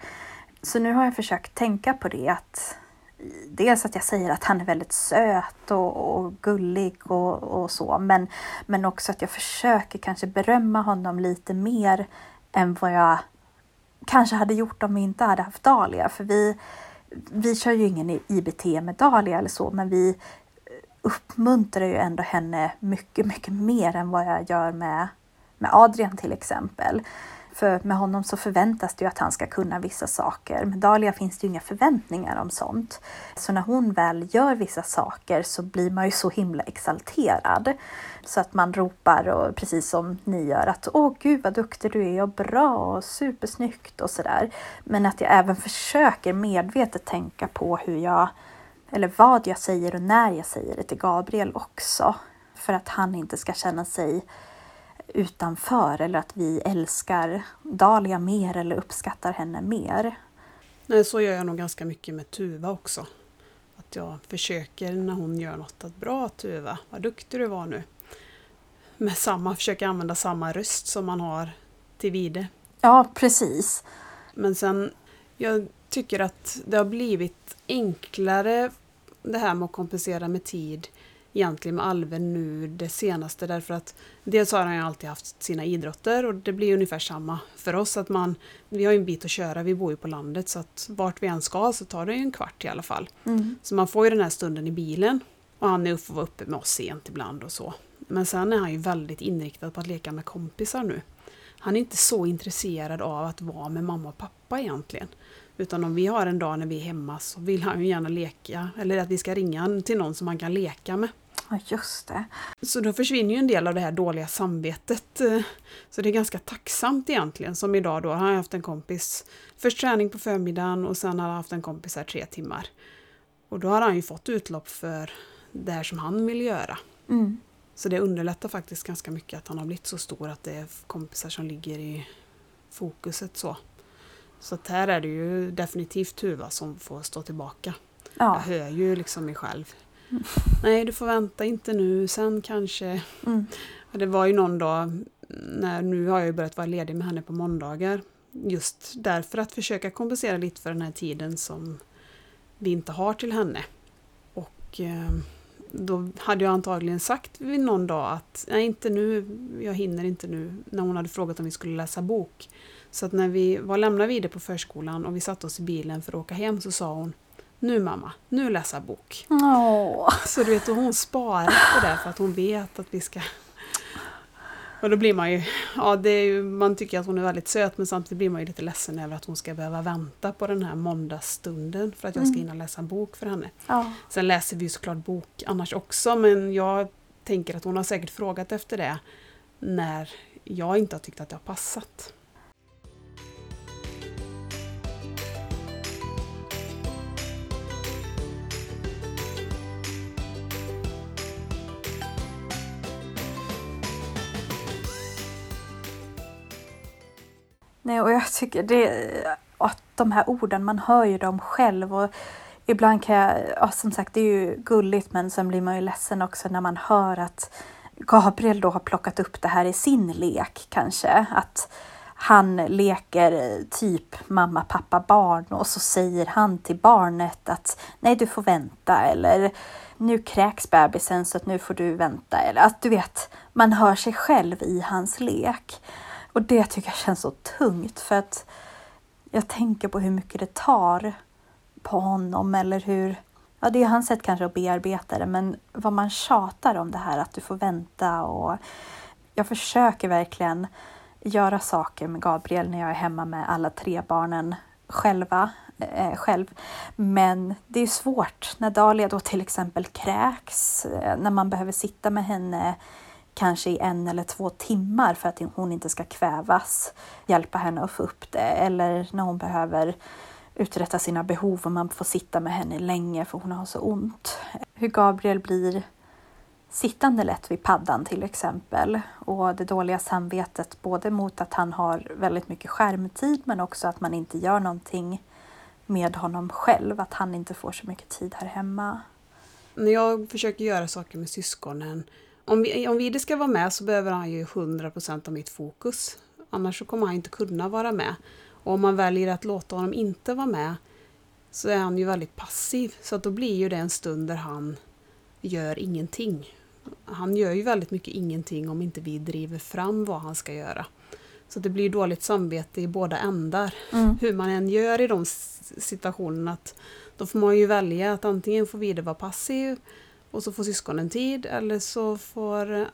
Så nu har jag försökt tänka på det att dels att jag säger att han är väldigt söt och, och gullig och, och, så, men, men också att jag försöker kanske berömma honom lite mer än vad jag kanske hade gjort om vi inte hade haft Dahlia. För vi, vi kör ju ingen IBT med Dahlia eller så, men vi, uppmuntrar ju ändå henne mycket, mycket mer än vad jag gör med, med Adrian till exempel. För med honom så förväntas det ju att han ska kunna vissa saker. Med Dahlia finns det ju inga förväntningar om sånt. Så när hon väl gör vissa saker så blir man ju så himla exalterad. Så att man ropar, och precis som ni gör, att åh gud vad duktig du är och bra och supersnyggt och sådär. Men att jag även försöker medvetet tänka på hur jag, eller vad jag säger och när jag säger det till Gabriel också. För att han inte ska känna sig utanför eller att vi älskar Dahlia mer eller uppskattar henne mer. Nej, så gör jag nog ganska mycket med Tuva också. Att jag försöker när hon gör något att bra Tuva, vad duktig du var nu. Med samma, försöker använda samma röst som man har till Vide. Ja, precis. Men sen, jag tycker att det har blivit enklare det här med att kompensera med tid egentligen med Alven nu det senaste därför att dels har han ju alltid haft sina idrotter och det blir ungefär samma för oss att man vi har ju en bit att köra, vi bor ju på landet så att vart vi än ska så tar det ju en kvart i alla fall. Mm. Så man får ju den här stunden i bilen och han är uppe, uppe med oss sent ibland och så. Men sen är han ju väldigt inriktad på att leka med kompisar nu. Han är inte så intresserad av att vara med mamma och pappa egentligen. Utan om vi har en dag när vi är hemma så vill han ju gärna leka, eller att vi ska ringa till någon som han kan leka med. Ja, just det. Så då försvinner ju en del av det här dåliga samvetet. Så det är ganska tacksamt egentligen. Som idag då har jag haft en kompis, först träning på förmiddagen och sen har jag haft en kompis här tre timmar. Och då har han ju fått utlopp för det här som han vill göra. Mm. Så det underlättar faktiskt ganska mycket att han har blivit så stor att det är kompisar som ligger i fokuset så. Så att här är det ju definitivt Tuva som får stå tillbaka. Ja. Jag hör ju liksom mig själv. [laughs] Nej, du får vänta inte nu, sen kanske. Mm. Det var ju någon dag, när, nu har jag ju börjat vara ledig med henne på måndagar. Just därför att försöka kompensera lite för den här tiden som vi inte har till henne. Och eh, då hade jag antagligen sagt vid någon dag att nej, inte nu, jag hinner inte nu, när hon hade frågat om vi skulle läsa bok. Så att när vi var lämnade vidare på förskolan och vi satte oss i bilen för att åka hem så sa hon Nu mamma, nu läsa bok. Åh. Så du vet, hon sparar på det för att hon vet att vi ska och då blir man ju, ja det är ju, man tycker att hon är väldigt söt men samtidigt blir man ju lite ledsen över att hon ska behöva vänta på den här måndagsstunden för att jag ska mm. hinna läsa en bok för henne. Ja. Sen läser vi ju såklart bok annars också men jag tänker att hon har säkert frågat efter det när jag inte har tyckt att det har passat. Nej, och jag tycker det, att de här orden, man hör ju dem själv och ibland kan jag, ja, som sagt det är ju gulligt men sen blir man ju ledsen också när man hör att Gabriel då har plockat upp det här i sin lek kanske. Att han leker eh, typ mamma, pappa, barn och så säger han till barnet att nej du får vänta eller nu kräks bebisen så att nu får du vänta. Eller att du vet, man hör sig själv i hans lek. Och det tycker jag känns så tungt för att jag tänker på hur mycket det tar på honom eller hur, ja det är hans sätt kanske att bearbeta det men vad man tjatar om det här att du får vänta och jag försöker verkligen göra saker med Gabriel när jag är hemma med alla tre barnen själva, eh, själv. Men det är svårt när Dahlia då till exempel kräks, eh, när man behöver sitta med henne kanske i en eller två timmar för att hon inte ska kvävas, hjälpa henne att få upp det eller när hon behöver uträtta sina behov och man får sitta med henne länge för hon har så ont. Hur Gabriel blir sittande lätt vid paddan till exempel och det dåliga samvetet både mot att han har väldigt mycket skärmtid men också att man inte gör någonting med honom själv, att han inte får så mycket tid här hemma. När jag försöker göra saker med syskonen om, vi, om Vide ska vara med så behöver han ju 100% av mitt fokus. Annars så kommer han inte kunna vara med. Och om man väljer att låta honom inte vara med så är han ju väldigt passiv. Så att då blir ju det en stund där han gör ingenting. Han gör ju väldigt mycket ingenting om inte vi driver fram vad han ska göra. Så det blir dåligt samvete i båda ändar. Mm. Hur man än gör i de situationerna. Att då får man ju välja att antingen får Vide vara passiv och så får syskonen tid eller så får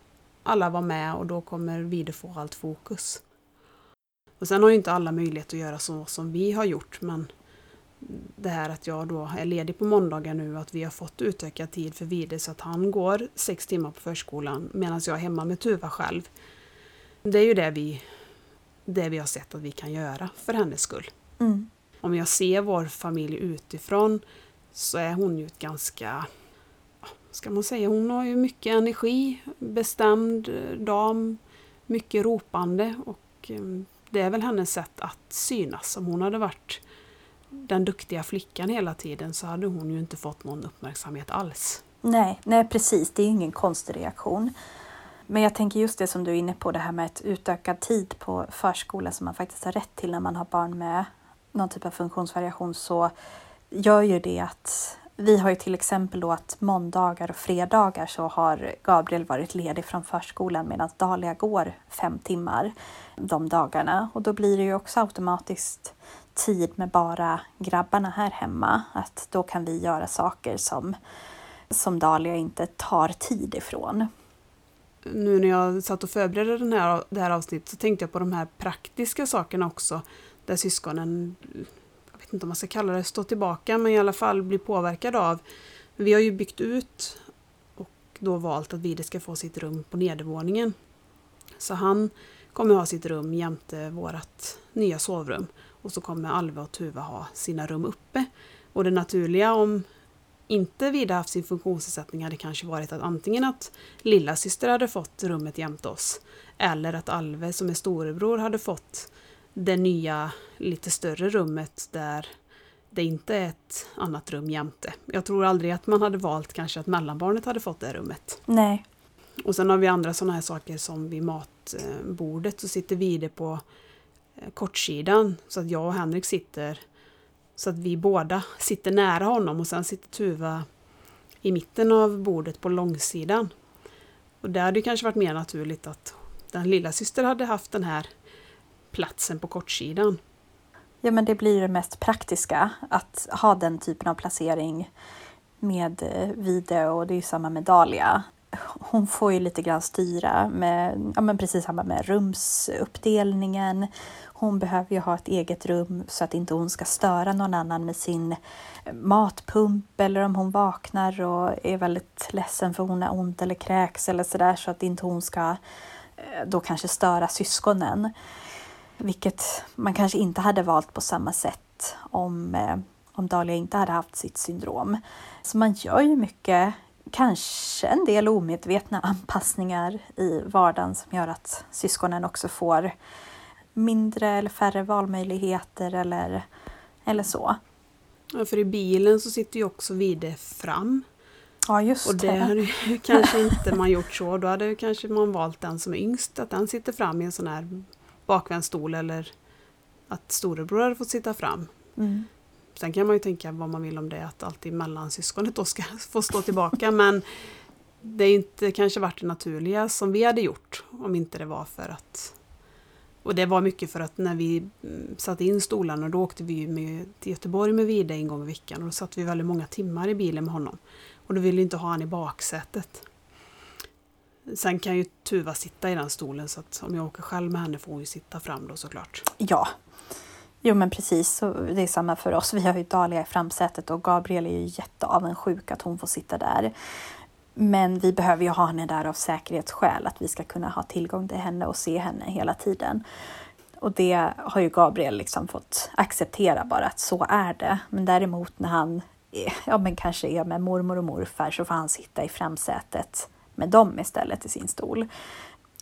alla vara med och då kommer Vide få allt fokus. Och sen har ju inte alla möjlighet att göra så som vi har gjort men det här att jag då är ledig på måndagar nu, att vi har fått utökad tid för Vide så att han går sex timmar på förskolan medan jag är hemma med Tuva själv. Det är ju det vi, det vi har sett att vi kan göra för hennes skull. Mm. Om jag ser vår familj utifrån så är hon ju ett ganska, ska man säga, hon har ju mycket energi, bestämd eh, dam, mycket ropande och ehm, det är väl hennes sätt att synas. Om hon hade varit den duktiga flickan hela tiden så hade hon ju inte fått någon uppmärksamhet alls. Nej, nej precis, det är ingen konstig reaktion. Men jag tänker just det som du är inne på, det här med ett utökad tid på förskola som man faktiskt har rätt till när man har barn med någon typ av funktionsvariation så gör ju det att vi har ju till exempel då att måndagar och fredagar så har Gabriel varit ledig från förskolan medan Dahlia går fem timmar de dagarna och då blir det ju också automatiskt tid med bara grabbarna här hemma. Att då kan vi göra saker som, som Dahlia inte tar tid ifrån. Nu när jag satt och förberedde den här, det här avsnittet så tänkte jag på de här praktiska sakerna också. Där syskonen, vet inte om man ska kalla det stå tillbaka, men i alla fall bli påverkad av. Vi har ju byggt ut och då valt att Vide ska få sitt rum på nedervåningen. Så han kommer ha sitt rum jämte vårt nya sovrum. Och så kommer Alva och Tuva ha sina rum uppe. Och det naturliga om inte Vida haft sin funktionsnedsättning hade kanske varit att antingen att lilla syster hade fått rummet jämte oss eller att Alve som är storebror hade fått det nya lite större rummet där det inte är ett annat rum jämte. Jag tror aldrig att man hade valt kanske att mellanbarnet hade fått det rummet. Nej. Och sen har vi andra sådana här saker som vid matbordet så sitter Vide på Eh, kortsidan så att jag och Henrik sitter så att vi båda sitter nära honom och sen sitter Tuva i mitten av bordet på långsidan. Och där hade det kanske varit mer naturligt att den lilla syster hade haft den här platsen på kortsidan. Ja men det blir det mest praktiska att ha den typen av placering med eh, Vide och det är ju samma med Dahlia hon får ju lite grann styra med, ja men precis samma med rumsuppdelningen. Hon behöver ju ha ett eget rum så att inte hon ska störa någon annan med sin eh, matpump eller om hon vaknar och är väldigt ledsen för hon har ont eller kräks eller sådär så att inte hon ska eh, då kanske störa syskonen. Vilket man kanske inte hade valt på samma sätt om, eh, om Dahlia inte hade haft sitt syndrom. Så man gör ju mycket kanske en del omedvetna anpassningar i vardagen som gör att syskonen också får mindre eller färre valmöjligheter eller, eller så. Ja, för i bilen så sitter ju också Vide fram. Ja, just Och det det. hade ju [laughs] kanske inte man gjort så. Då hade kanske man valt den som är yngst, att den sitter fram i en sån här bakvänd stol eller att storebror hade fått sitta fram. Mm. Sen kan man ju tänka vad man vill om det, att alltid mellansyskonet då ska [laughs] få stå tillbaka. Men det är inte kanske varit det naturliga som vi hade gjort om inte det var för att... Och det var mycket för att när vi mm, satte in stolarna då åkte vi med, till Göteborg med Vide en gång i veckan och då satt vi väldigt många timmar i bilen med honom. Och då ville vi inte ha han i baksätet. Sen kan ju Tuva sitta i den stolen så att om jag åker själv med henne får hon ju sitta fram då såklart. Ja. Jo men precis, så det är samma för oss. Vi har ju Dahlia i framsätet och Gabriel är ju jätteavundsjuk att hon får sitta där. Men vi behöver ju ha henne där av säkerhetsskäl, att vi ska kunna ha tillgång till henne och se henne hela tiden. Och det har ju Gabriel liksom fått acceptera bara att så är det. Men däremot när han är, ja, men kanske är med mormor och morfar så får han sitta i framsätet med dem istället i sin stol.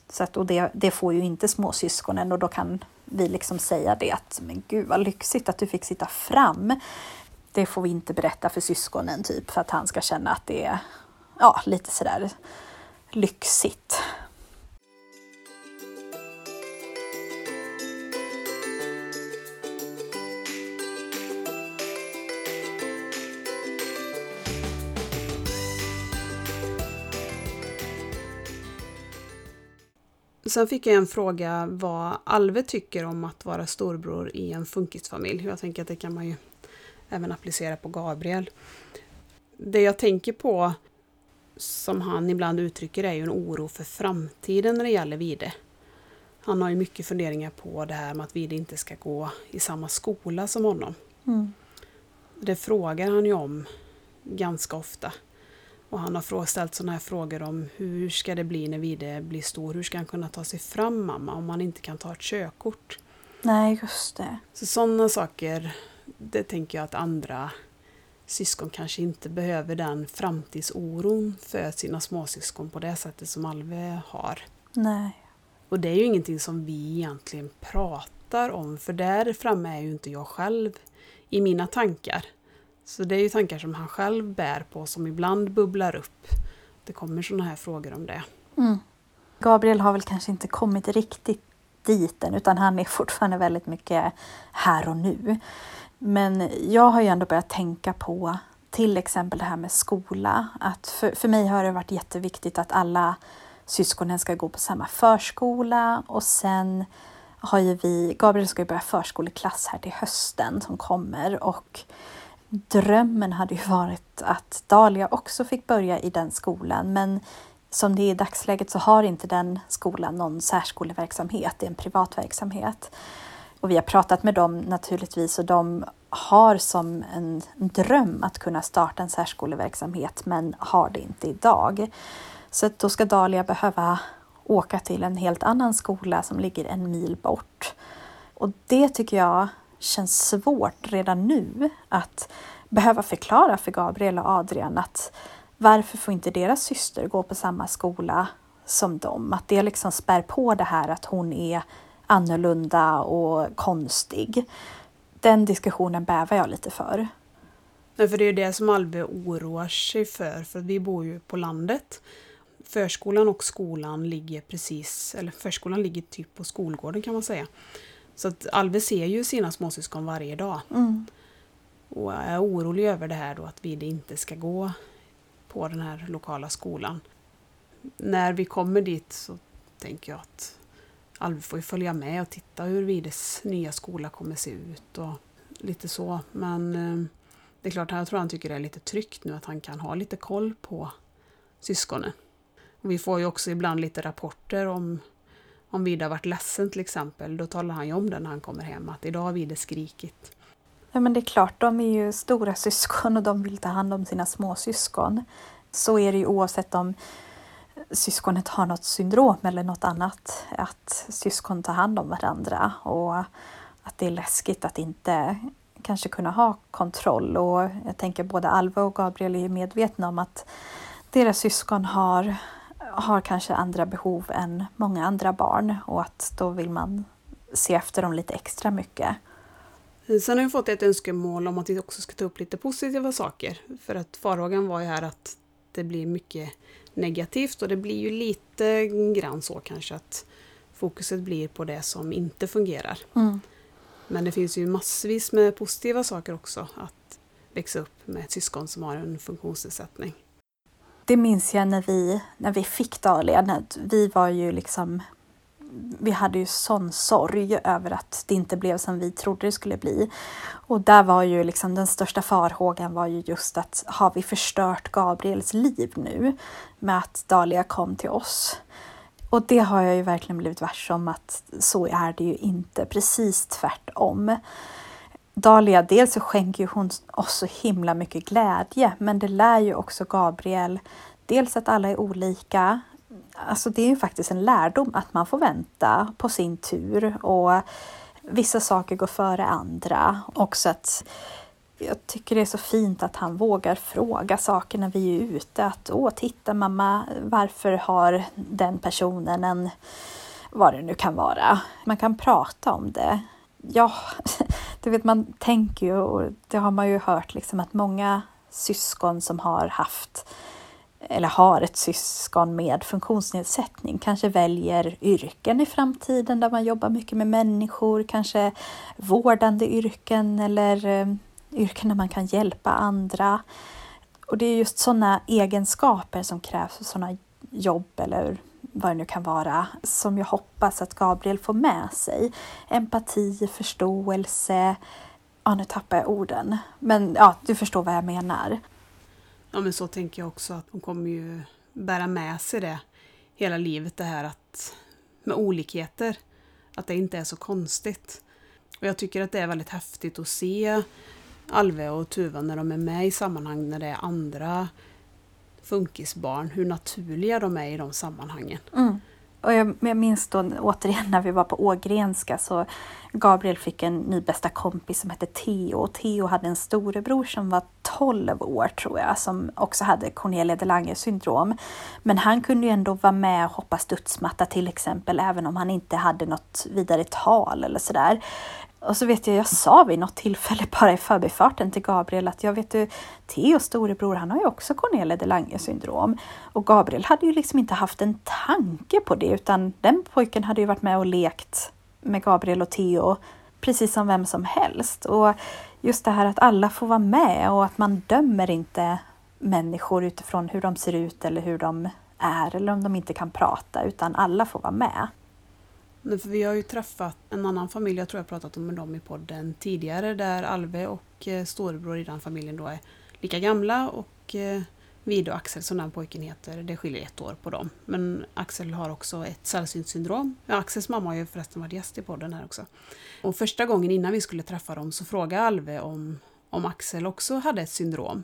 Så att, och det, det får ju inte småsyskonen och då kan vi liksom säga det att men gud vad lyxigt att du fick sitta fram. Det får vi inte berätta för syskonen typ för att han ska känna att det är ja, lite sådär lyxigt. Sen fick jag en fråga vad Alve tycker om att vara storbror i en funkisfamilj. Jag tänker att det kan man ju även applicera på Gabriel. Det jag tänker på, som han ibland uttrycker, är ju en oro för framtiden när det gäller Vide. Han har ju mycket funderingar på det här med att Vide inte ska gå i samma skola som honom. Mm. Det frågar han ju om ganska ofta. Och han har ställt sådana här frågor om hur ska det bli när Vide blir stor? Hur ska han kunna ta sig fram mamma om han inte kan ta ett körkort? Nej, just det. Så sådana saker, det tänker jag att andra syskon kanske inte behöver den framtidsoron för sina småsyskon på det sättet som Alve har. Nej. Och det är ju ingenting som vi egentligen pratar om för där framme är ju inte jag själv i mina tankar. Så det är ju tankar som han själv bär på som ibland bubblar upp. Det kommer sådana här frågor om det. Mm. Gabriel har väl kanske inte kommit riktigt dit än utan han är fortfarande väldigt mycket här och nu. Men jag har ju ändå börjat tänka på till exempel det här med skola. Att för, för mig har det varit jätteviktigt att alla syskonen ska gå på samma förskola och sen har ju vi, Gabriel ska ju börja förskoleklass här till hösten som kommer och drömmen hade ju varit att Dalia också fick börja i den skolan men som det är i dagsläget så har inte den skolan någon särskoleverksamhet, det är en privat verksamhet. Och vi har pratat med dem naturligtvis och de har som en dröm att kunna starta en särskoleverksamhet men har det inte idag. Så då ska Dalia behöva åka till en helt annan skola som ligger en mil bort. Och det tycker jag känns svårt redan nu att behöva förklara för Gabriel och Adrian att varför får inte deras syster gå på samma skola som dem? Att det liksom spär på det här att hon är annorlunda och konstig. Den diskussionen bävar jag lite för. Nej, för det är det som Albe oroar sig för, för vi bor ju på landet. Förskolan och skolan ligger precis, eller förskolan ligger typ på skolgården kan man säga. Så att Alve ser ju sina småsyskon varje dag. Mm. Och är orolig över det här då att Vide inte ska gå på den här lokala skolan. När vi kommer dit så tänker jag att Alve får ju följa med och titta hur Vides nya skola kommer se ut och lite så. Men eh, det är klart, jag tror han tycker det är lite tryggt nu att han kan ha lite koll på syskonen. Och vi får ju också ibland lite rapporter om om Vide har varit ledsen till exempel, då talar han ju om det när han kommer hem, att idag har Vide skrikit. Ja men det är klart, de är ju stora [laughs] syskon och de vill ta hand om sina småsyskon. Så är det ju oavsett om syskonet har något syndrom eller något annat. Att syskon tar hand om varandra och att det är läskigt att inte kanske kunna ha kontroll. Och jag tänker både Alva och Gabriel är medvetna om att deras syskon har, har kanske andra behov än många andra barn och att då vill man se efter dem lite extra mycket. Sen har vi fått ett önskemål om att vi också ska ta upp lite positiva saker. För att farhågan var ju här att det blir mycket negativt och det blir ju lite grann så kanske att fokuset blir på det som inte fungerar. Mm. Men det finns ju massvis med positiva saker också att växa upp med ett syskon som har en funktionsnedsättning. Det minns jag när vi, när vi fick Dahlia. Vi var ju liksom vi hade ju sån sorg över att det inte blev som vi trodde det skulle bli. Och där var ju liksom den största farhågan var ju just att har vi förstört Gabriels liv nu med att Dahlia kom till oss? Och det har jag ju verkligen blivit varse om att så är det ju inte, precis tvärtom. Dalia, dels så skänker hon oss så himla mycket glädje, men det lär ju också Gabriel dels att alla är olika, alltså det är ju faktiskt en lärdom att man får vänta på sin tur och vissa saker går före andra. Också att jag tycker det är så fint att han vågar fråga saker när vi är ute. Att åh, titta mamma, varför har den personen en, vad det nu kan vara. Man kan prata om det. Ja, [laughs] du vet man tänker ju, och det har man ju hört liksom att många syskon som har haft eller har ett syskon med funktionsnedsättning kanske väljer yrken i framtiden där man jobbar mycket med människor, kanske vårdande yrken eller eh, yrken där man kan hjälpa andra. Och det är just sådana egenskaper som krävs för sådana jobb eller vad det nu kan vara, som jag hoppas att Gabriel får med sig. Empati, förståelse, ja nu tappar jag orden, men ja, du förstår vad jag menar. Ja men så tänker jag också att de kommer ju bära med sig det hela livet det här att med olikheter. Att det inte är så konstigt. Och jag tycker att det är väldigt häftigt att se Alve och Tuva när de är med i sammanhang när det är andra funkisbarn, hur naturliga de är i de sammanhangen. Mm. Och jag, jag minns då återigen när vi var på Ågrenska så Gabriel fick en ny bästa kompis som hette Theo. Och Theo hade en storebror som var 12 år tror jag som också hade Cornelia de Lange syndrom. Men han kunde ju ändå vara med och hoppa studsmatta till exempel även om han inte hade något vidare tal eller sådär. Och så vet jag, jag sa vid något tillfälle bara i förbifarten till Gabriel att jag vet du, Theos storebror han har ju också Cornelia de Lange syndrom. Och Gabriel hade ju liksom inte haft en tanke på det utan den pojken hade ju varit med och lekt med Gabriel och Theo precis som vem som helst. Och just det här att alla får vara med och att man dömer inte människor utifrån hur de ser ut eller hur de är eller om de inte kan prata utan alla får vara med. För vi har ju träffat en annan familj, jag tror jag pratat om dem i podden tidigare, där Alve och eh, storebror i den familjen då är lika gamla och eh, Vide och Axel som den pojken heter, det skiljer ett år på dem. Men Axel har också ett sällsynt syndrom. Ja, Axels mamma har ju förresten varit gäst i podden här också. Och första gången innan vi skulle träffa dem så frågade Alve om, om Axel också hade ett syndrom.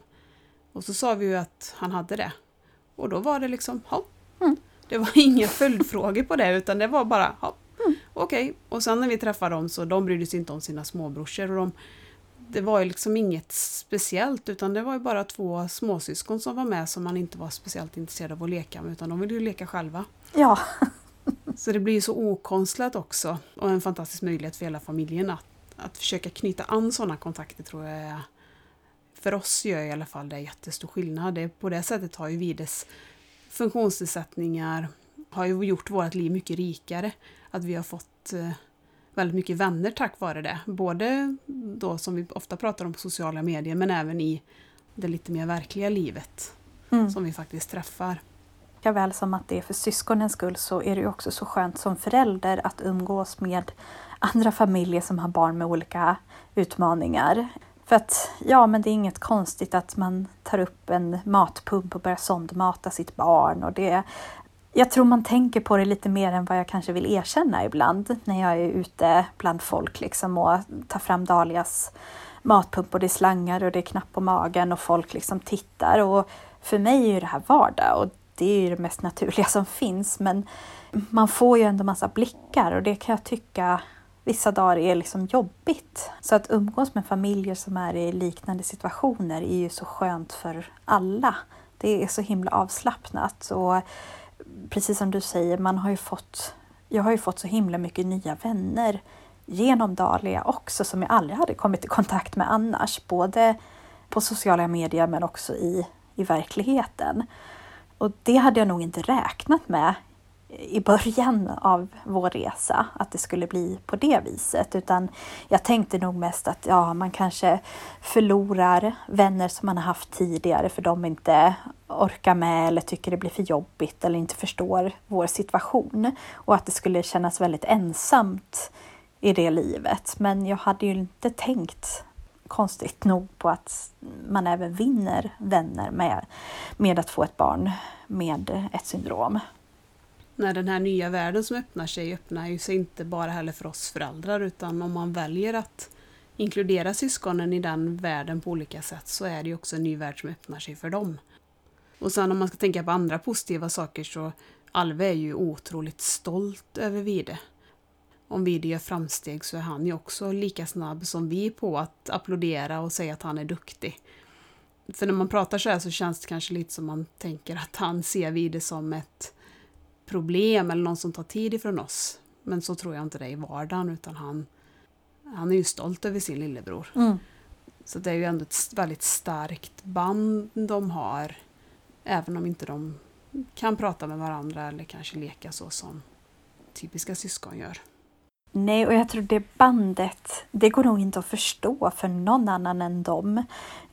Och så sa vi ju att han hade det. Och då var det liksom, ja. Mm. Det var inga [laughs] följdfrågor på det utan det var bara, ja. Okej. Okay. Och sen när vi träffade dem så de brydde sig inte om sina småbrorsor och de det var ju liksom inget speciellt utan det var ju bara två småsyskon som var med som man inte var speciellt intresserad av att leka med utan de ville ju leka själva. Ja. så det blir ju så okonstlat också och en fantastisk möjlighet för hela familjen att, att försöka knyta an sådana kontakter tror jag är, för oss gör i alla fall det jättestor skillnad. Det, på det sättet har ju Vides funktionsnedsättningar har ju gjort vårt liv mycket rikare. Att vi har fått eh, väldigt mycket vänner tack vare det. Både då som vi ofta pratar om på sociala medier men även i det lite mer verkliga livet mm. som vi faktiskt träffar. Lika väl som att det är för syskonens skull så är det också så skönt som förälder att umgås med andra familjer som har barn med olika utmaningar. För att ja, men det är inget konstigt att man tar upp en matpump och börjar sondmata sitt barn och det jag tror man tänker på det lite mer än vad jag kanske vill erkänna ibland när jag är ute bland folk liksom och tar fram Dalias matpump och det är slangar och det är knapp på magen och folk liksom tittar och för mig är det här vardag och det är ju det mest naturliga som finns men man får ju ändå massa blickar och det kan jag tycka vissa dagar är liksom jobbigt. Så att umgås med familjer som är i liknande situationer är ju så skönt för alla. Det är så himla avslappnat och precis som du säger, man har ju fått, jag har ju fått så himla mycket nya vänner genom Dahlia också som jag aldrig hade kommit i kontakt med annars. Både på sociala medier men också i, i verkligheten. Och det hade jag nog inte räknat med i början av vår resa, att det skulle bli på det viset. Utan jag tänkte nog mest att ja, man kanske förlorar vänner som man har haft tidigare för de inte orkar med eller tycker det blir för jobbigt eller inte förstår vår situation. Och att det skulle kännas väldigt ensamt i det livet. Men jag hade ju inte tänkt konstigt nog på att man även vinner vänner med, med att få ett barn med ett syndrom när den här nya världen som öppnar sig öppnar ju sig inte bara heller för oss föräldrar utan om man väljer att inkludera syskonen i den världen på olika sätt så är det ju också en ny värld som öppnar sig för dem. Och sen om man ska tänka på andra positiva saker så Alve är ju otroligt stolt över Vide. Om Vide gör framsteg så är han ju också lika snabb som vi på att applådera och säga att han är duktig. För när man pratar så här så känns det kanske lite som man tänker att han ser Vide som ett problem eller någon som tar tid ifrån oss. Men så tror jag inte det är i vardagen utan han, han är ju stolt över sin lillebror. Mm. Så det är ju ändå ett väldigt starkt band de har. Även om inte de kan prata med varandra eller kanske leka så som typiska syskon gör. Nej, och jag tror det bandet, det går nog inte att förstå för någon annan än dem.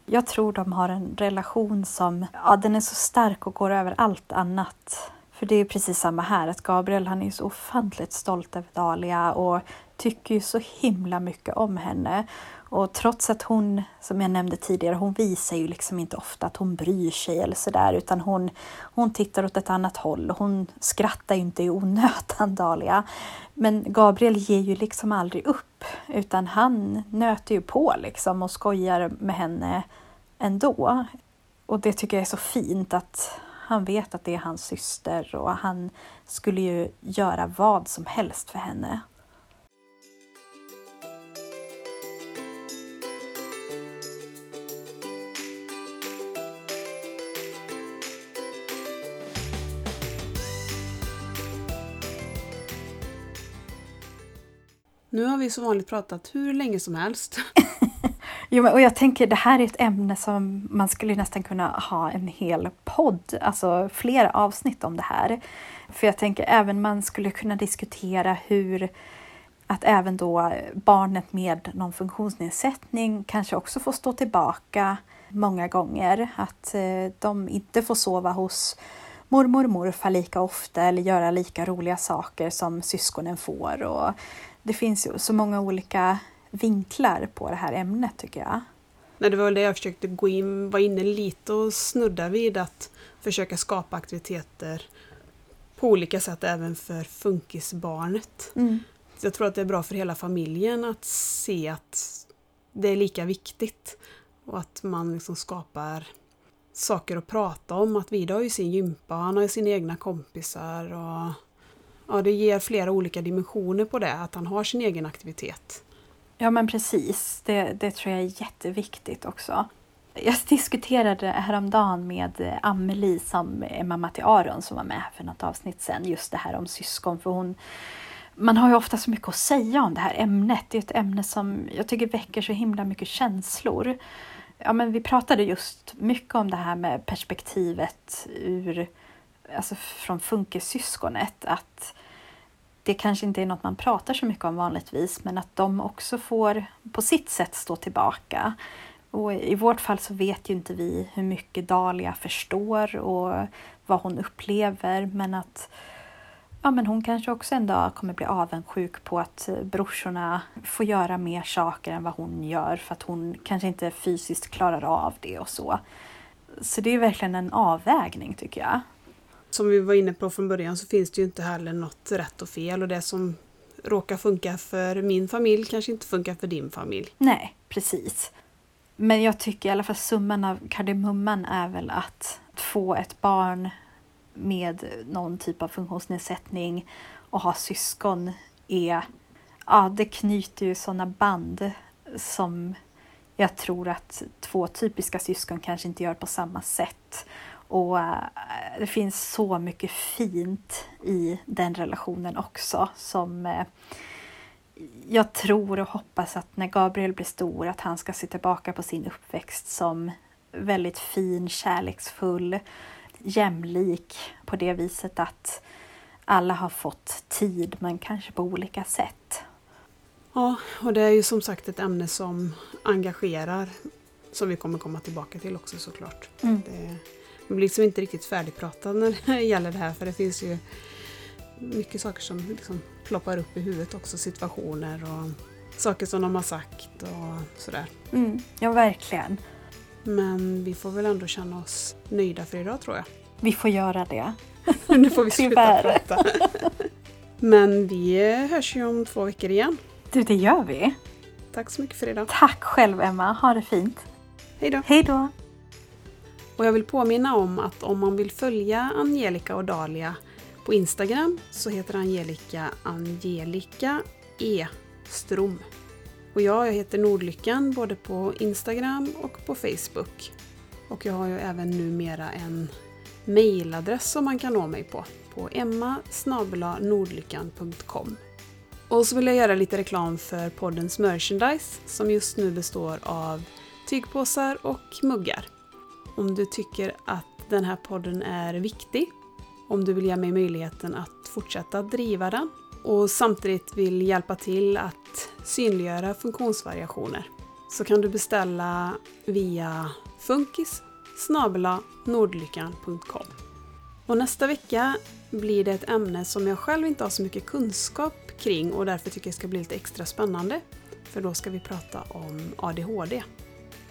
Jag tror de har en relation som, ja den är så stark och går över allt annat för det är precis samma här, att Gabriel han är så ofantligt stolt över Dahlia och tycker ju så himla mycket om henne. Och trots att hon, som jag nämnde tidigare, hon visar ju liksom inte ofta att hon bryr sig eller sådär utan hon, hon tittar åt ett annat håll. Hon skrattar ju inte i onödan, Dahlia. Men Gabriel ger ju liksom aldrig upp utan han nöter ju på liksom och skojar med henne ändå. Och det tycker jag är så fint att han vet att det är hans syster och han skulle ju göra vad som helst för henne. Nu har vi som vanligt pratat hur länge som helst. [laughs] Jo, och jag tänker det här är ett ämne som man skulle nästan kunna ha en hel podd, alltså flera avsnitt om det här. För jag tänker även man skulle kunna diskutera hur att även då barnet med någon funktionsnedsättning kanske också får stå tillbaka många gånger. Att eh, de inte får sova hos mormor och morfar lika ofta eller göra lika roliga saker som syskonen får. Och det finns ju så många olika vinklar på det här ämnet tycker jag. Nej, det var väl det jag försökte gå in, var inne lite och snudda vid att försöka skapa aktiviteter på olika sätt även för funkisbarnet. Mm. Jag tror att det är bra för hela familjen att se att det är lika viktigt och att man liksom skapar saker att prata om. Att Vida har ju sin gympa, han har ju sina egna kompisar och ja, det ger flera olika dimensioner på det, att han har sin egen aktivitet. Ja men precis, det, det tror jag är jätteviktigt också. Jag diskuterade häromdagen med eh, Amelie som är mamma till Aron som var med för något avsnitt sen, just det här om syskon. För hon, man har ju ofta så mycket att säga om det här ämnet. Det är ett ämne som jag tycker väcker så himla mycket känslor. Ja, men vi pratade just mycket om det här med perspektivet ur, alltså från funkissyskonet. Att det kanske inte är något man pratar så mycket om vanligtvis, men att de också får på sitt sätt stå tillbaka. Och I vårt fall så vet ju inte vi hur mycket Dahlia förstår och vad hon upplever, men att ja, men hon kanske också en dag kommer bli avundsjuk på att eh, brorsorna får göra mer saker än vad hon gör för att hon kanske inte fysiskt klarar av det och så. Så det är verkligen en avvägning tycker jag som vi var inne på från början så finns det ju inte heller något rätt och fel och det som råkar funka för min familj kanske inte funkar för din familj. Nej, precis. Men jag tycker i alla fall summan av kardemumman är väl att få ett barn med någon typ av funktionsnedsättning och ha syskon är, ja det knyter ju sådana band som jag tror att två typiska syskon kanske inte gör på samma sätt. Och äh, det finns så mycket fint i den relationen också som äh, jag tror och hoppas att när Gabriel blir stor att han ska se tillbaka på sin uppväxt som väldigt fin, kärleksfull, jämlik på det viset att alla har fått tid men kanske på olika sätt. Ja, och det är ju som sagt ett ämne som engagerar som vi kommer komma tillbaka till också såklart. Mm. Det blir liksom inte riktigt färdigpratad när det [laughs] gäller det här för det finns ju mycket saker som liksom ploppar upp i huvudet också, situationer och saker som de har sagt och sådär. Mm, ja, verkligen. Men vi får väl ändå känna oss nöjda för idag tror jag. Vi får göra det. [laughs] nu får vi sluta prata. [laughs] Men vi hörs ju om två veckor igen. Du, det gör vi. Tack så mycket för idag. Tack själv Emma, ha det fint. Hej då. Hej då. Och jag vill påminna om att om man vill följa Angelica och Dalia på Instagram så heter Angelica Angelica E. Strom. Och jag, jag heter Nordlyckan både på Instagram och på Facebook. Och jag har ju även numera en mailadress som man kan nå mig på, på emma.nordlyckan.com Och så vill jag göra lite reklam för poddens merchandise som just nu består av tygpåsar och muggar. Om du tycker att den här podden är viktig, om du vill ge mig möjligheten att fortsätta driva den och samtidigt vill hjälpa till att synliggöra funktionsvariationer så kan du beställa via funkis nordlyckan.com. Och nästa vecka blir det ett ämne som jag själv inte har så mycket kunskap kring och därför tycker jag ska bli lite extra spännande. För då ska vi prata om ADHD.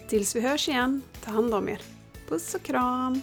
Tills vi hörs igen, ta hand om er. Puss och kram!